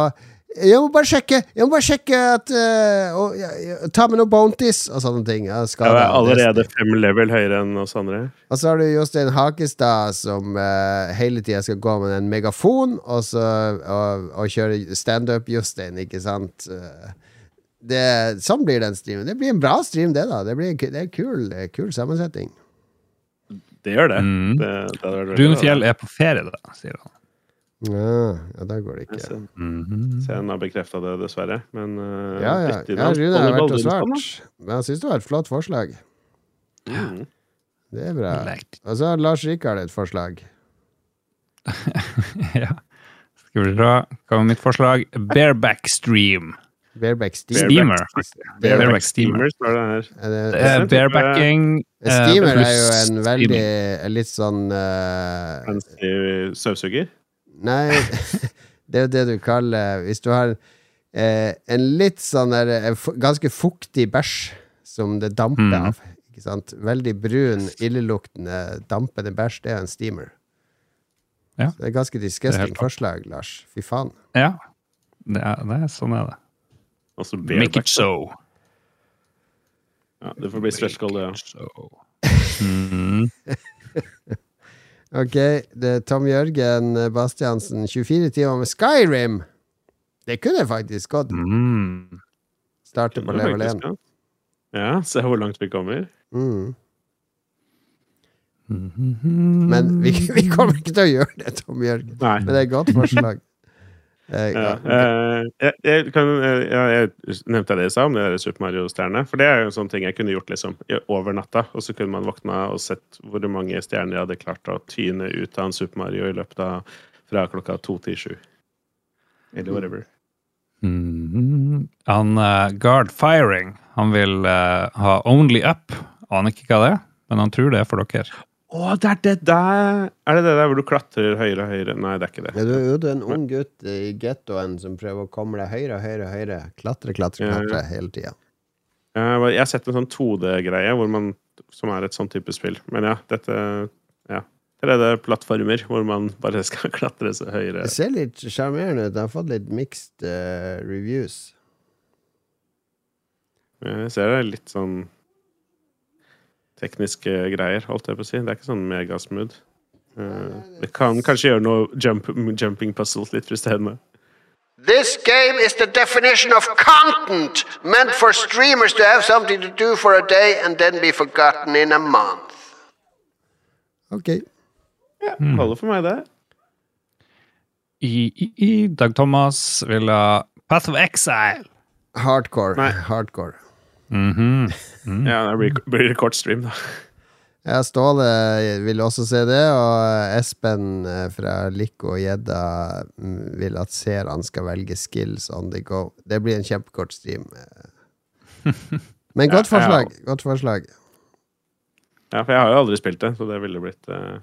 Jeg må bare sjekke Jeg må bare sjekke at uh, og, ja, ja, Ta med noen bounties og sånne ting. Jeg, Jeg er allerede fem level høyere enn oss andre. Og så har du Jostein Hakestad som uh, hele tida skal gå med en megafon og, så, og, og kjøre standup-Jostein, ikke sant? Eh, Det, sånn blir den streamen. Det blir en bra stream, det, da. Det blir det er en kul, kul sammensetning. Det gjør det. Mm. det, det det vært veldig Rune bra. Fjell er på ferie, da, sier han. Ja, ja da går det ikke. Se, Mhm. han har bekrefta det, dessverre. Men uh, Ja, ja. ja. Rune har vært og svart. Men jeg syns det var et flott forslag. Mm. Det er bra. Og så har Lars Rikard et forslag. [LAUGHS] ja. Skal vi dra. Hva var mitt forslag? Bareback stream. Bareback Steam. Steamer. Bareback Bareback steamer. Steamer, står det her. Er det, Eh, barebacking eh, Steamer er jo en veldig. Litt sånn uh, Fancy støvsuger. Nei, det er jo det du kaller Hvis du har eh, en litt sånn der eh, Ganske fuktig bæsj som det damper mm. av. Ikke sant? Veldig brun, illeluktende, dampende bæsj. Det er en steamer. Ja. Så det er ganske disgusting forslag, Lars. Fy faen. Ja. Det er, det er sånn er det. Altså Make it so. Ja, det får bli stretch goal, det. Ja. Mhm. [LAUGHS] Ok, det er Tom Jørgen Bastiansen. 24 timer med Skyrim! Det kunne faktisk gått. Mm. Starte på level 1. ja. Ja, se hvor langt vi kommer. Mm. Mhm. Men vi, [LAUGHS] vi kommer ikke til å gjøre det, Tom Jørgen. Nei. Men det er et godt forslag. Eh, Ja, eh, jeg, jeg, kan, eh, jeg nevnte det i stad, om det er Super Mario-stjernene. For det er jo en sånn ting jeg kunne gjort liksom, over natta. Og så kunne man våkna og sett hvor mange stjerner jeg hadde klart å tyne ut av en Super Mario i løpet av fra klokka to til sju. Eller whatever. Mm. Han uh, Guard Firing, han vil uh, ha Only Up. Aner ikke hva det er, men han tror det er for dere. Å, det er det der! Er det det der hvor du klatrer høyere og høyere? Nei, det er ikke det. Ja, du er jo er en ung gutt i gettoen som prøver å komme deg høyere og høyere. høyere Klatre, klatre, klatre hele tida. Jeg har sett en sånn 2D-greie som er et sånn type spill. Men ja, dette ja. 3D-plattformer hvor man bare [LAUGHS] skal klatre seg høyere. Det ser litt sjarmerende ut. Jeg har fått litt mixed uh, reviews. Jeg ser det er litt sånn tekniske greier, holdt jeg på å si. Det er ikke sånn megasmooth. Eh, Det kan kanskje gjøre noe jump, jumping puzzles litt frustrerende. This game is the definition of content meant for streamers to have something to do for a day and then be forgotten in a month. Ok. Ja, Holder for meg, det. I, i, i Dag Thomas vil ha Path of Exile. Hardcore. Nei. Hardcore. Mhm. Ja, det blir, blir det kort stream, da. Ja, Ståle vil også se det, og Espen eh, fra Lico og Gjedda mm, vil at seerne skal velge skills on the go. Det blir en kjempekort stream. [LAUGHS] Men godt Ja, ja. forslag. Godt forslag. Ja, for jeg har jo aldri spilt det, så det ville blitt uh,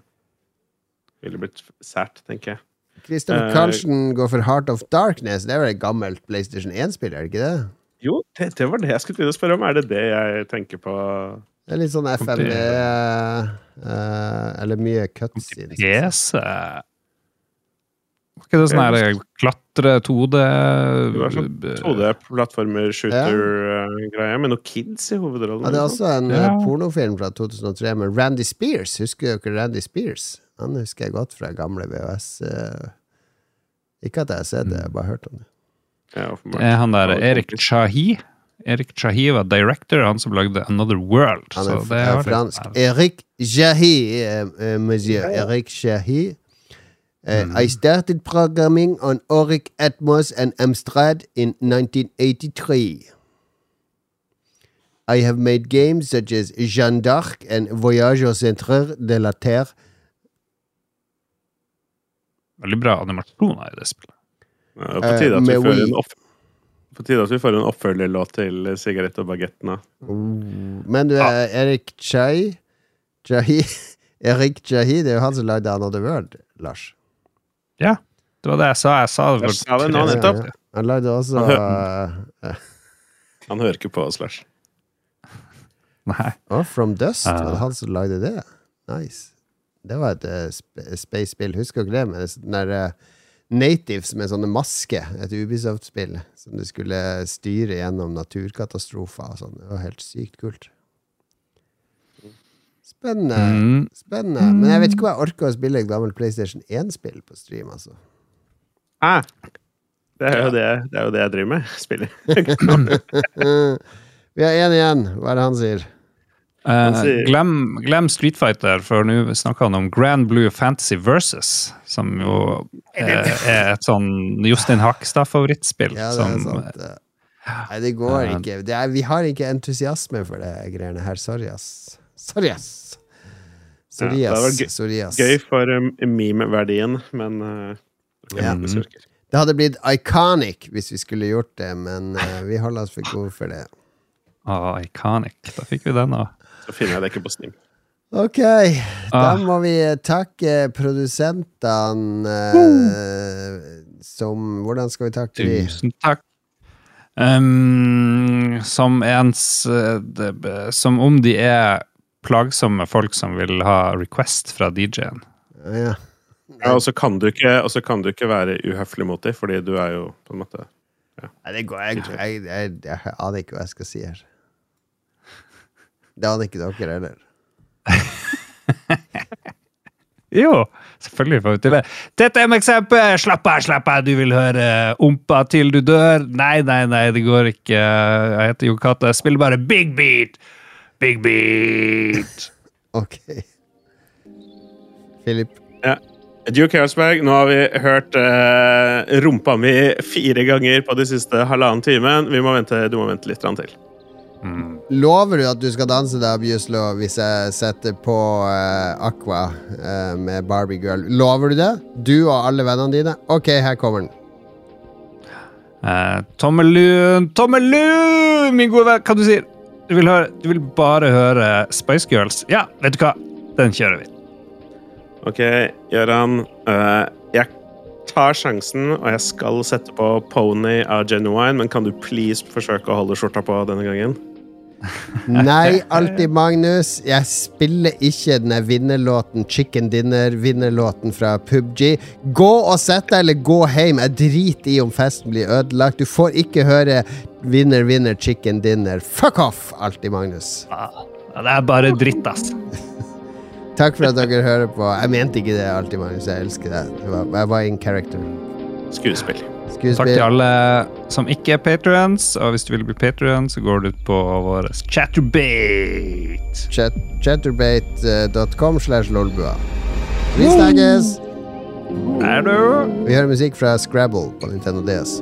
Ville blitt sært, tenker jeg. Christopher Eh, Carlsen går for Heart of Darkness. Det er vel et gammelt PlayStation 1-spill, er det ikke det? Jo, det, det var det jeg skulle til å spørre om. Er det det jeg tenker på? Det er litt sånn FME uh, Eller mye cutscenes. PC Var ikke det sånn her klatre 2D Det var sånn 2D-plattformer, shooter-greie, med noen kids i hovedrollen. Ja, det er også en eh, Ja. pornofilm fra 2003 med Randy Spears. Husker dere Randy Spears? Han husker jeg godt fra gamle VHS. eh, Ikke at jeg har sett det, jeg har bare hørt om det. Ja. Det er han der Erik Shahi. Erik Shahi var director, han som lagde Another World. Han så er, det er litt- fransk. Eric uh, monsieur. eh, monsieur. Eric Jahi. Eh, I started programming on Auric Atmos and Amstrad in 1983. I have made games such as Jeanne d'Arc and Voyage au centre de la Terre. Veldig bra animasjoner i det spillet. Ja, på tide at vi får en opp på tide at vi får en oppfølgerlåt til Sigarett og bagettene'. Mm. Men du er Erik Chai Jahi [LAUGHS] Erik Jahi, det er jo han som lagde Another World, Lars. Ja, det var det jeg sa. Jeg sa det Jeg sa det nå nettopp. Ja, ja. Han lagde også Han uh, Han hører ikke på oss, Lars. [LAUGHS] Nei. Oh, From Dust, uh. var det han som lagde det? Nice. Det var et uh, sp space-spill. Husker ikke det? men det sånn der uh, Natives med sånne masker. Et Ubisoft-spill som du skulle styre gjennom naturkatastrofer og sånn. Det var helt sykt kult. Spennende. Mm. Spennende. Men jeg vet ikke hva jeg orker å spille et gammelt PlayStation 1-spill på stream, altså. Ah, det, er jo det, det er jo det jeg driver med. Spiller. [LAUGHS] [LAUGHS] Vi har én igjen. Hva er det han sier? Eh, glem, glem Street Fighter, for nå snakker han om Grand Blue Fantasy Versus, som jo eh, er et sånn Jostein Hakstad-favorittspill. Ja, det er som sant. Nei, det går ikke. Det er, vi har ikke entusiasme for det greiene her. Sorry, ass. Sorry, ass. Sorry, Ja, det ass. var gøy- Gøy for um, meme-verdien, men uh, Ja. Det hadde blitt iconic hvis vi skulle gjort det, men uh, vi holder oss for gode for det. Å, iconic. Da fikk vi den òg. Så finner jeg det ikke på Steam. Ok, da Ah. må vi takke produsentene uh, som Hvordan skal vi takke de? Tusen takk. Um, som ens det- Som om de er plagsomme folk som vil ha request fra DJ-en. Ja. Ja, og så kan, du ikke- og så kan du ikke være uhøflig mot dem, fordi du er jo på en måte Nei, det går jeg, jeg, jeg, jeg aner ikke hva jeg skal si her. Det hadde ikke dere heller. [LAUGHS] Jo, selvfølgelig får vi til det. Dette er med eksempel. Slapp av, slapp av, du vil høre Ompa til du dør. Nei, nei, nei, det går ikke. Jeg heter Jo Cato, jeg spiller bare Big Beat. Big Beat. [LAUGHS] Ok. Philip. Ja. Duke Carlsberg, nå har vi hørt uh, rumpa mi fire ganger på de siste halvannen timen. Vi må vente, du må vente litt til. til. Lover du at du skal danse da, Bjuslo, hvis jeg setter på uh, Aqua uh, med Barbie Girl? Lover du det? Du og alle vennene dine? Ok, her kommer den. Uh, Tommelun, Tommelun, min gode venn, hva du sier? Du vil, høre, du vil bare høre Spice Girls? Ja, vet du hva? Den kjører vi. Ok, Gøran. Uh, jeg tar sjansen, og jeg skal sette på Pony av Genuine, men kan du please forsøke å holde skjorta på denne gangen? Nei, alltid Magnus. Jeg spiller ikke den vinnerlåten Chicken Dinner-vinnerlåten fra PubG. Gå og sett deg, eller gå hjem. Jeg driter i om festen blir ødelagt. Du får ikke høre Vinner, vinner, chicken dinner. Fuck off, alltid Magnus. Ja, det er bare dritt, ass. Takk for at dere hører på. Jeg mente ikke det, alltid Magnus. Jeg elsker deg. Det var, jeg var in character. Skuespill. Takk til alle som ikke er patrions, og hvis du vil bli patrion, så går du ut på vår chatterbate. Chat, chatterbait.com slash lolbua. Vi snakkes! Vi hører musikk fra Scrabble på Nintendo DS.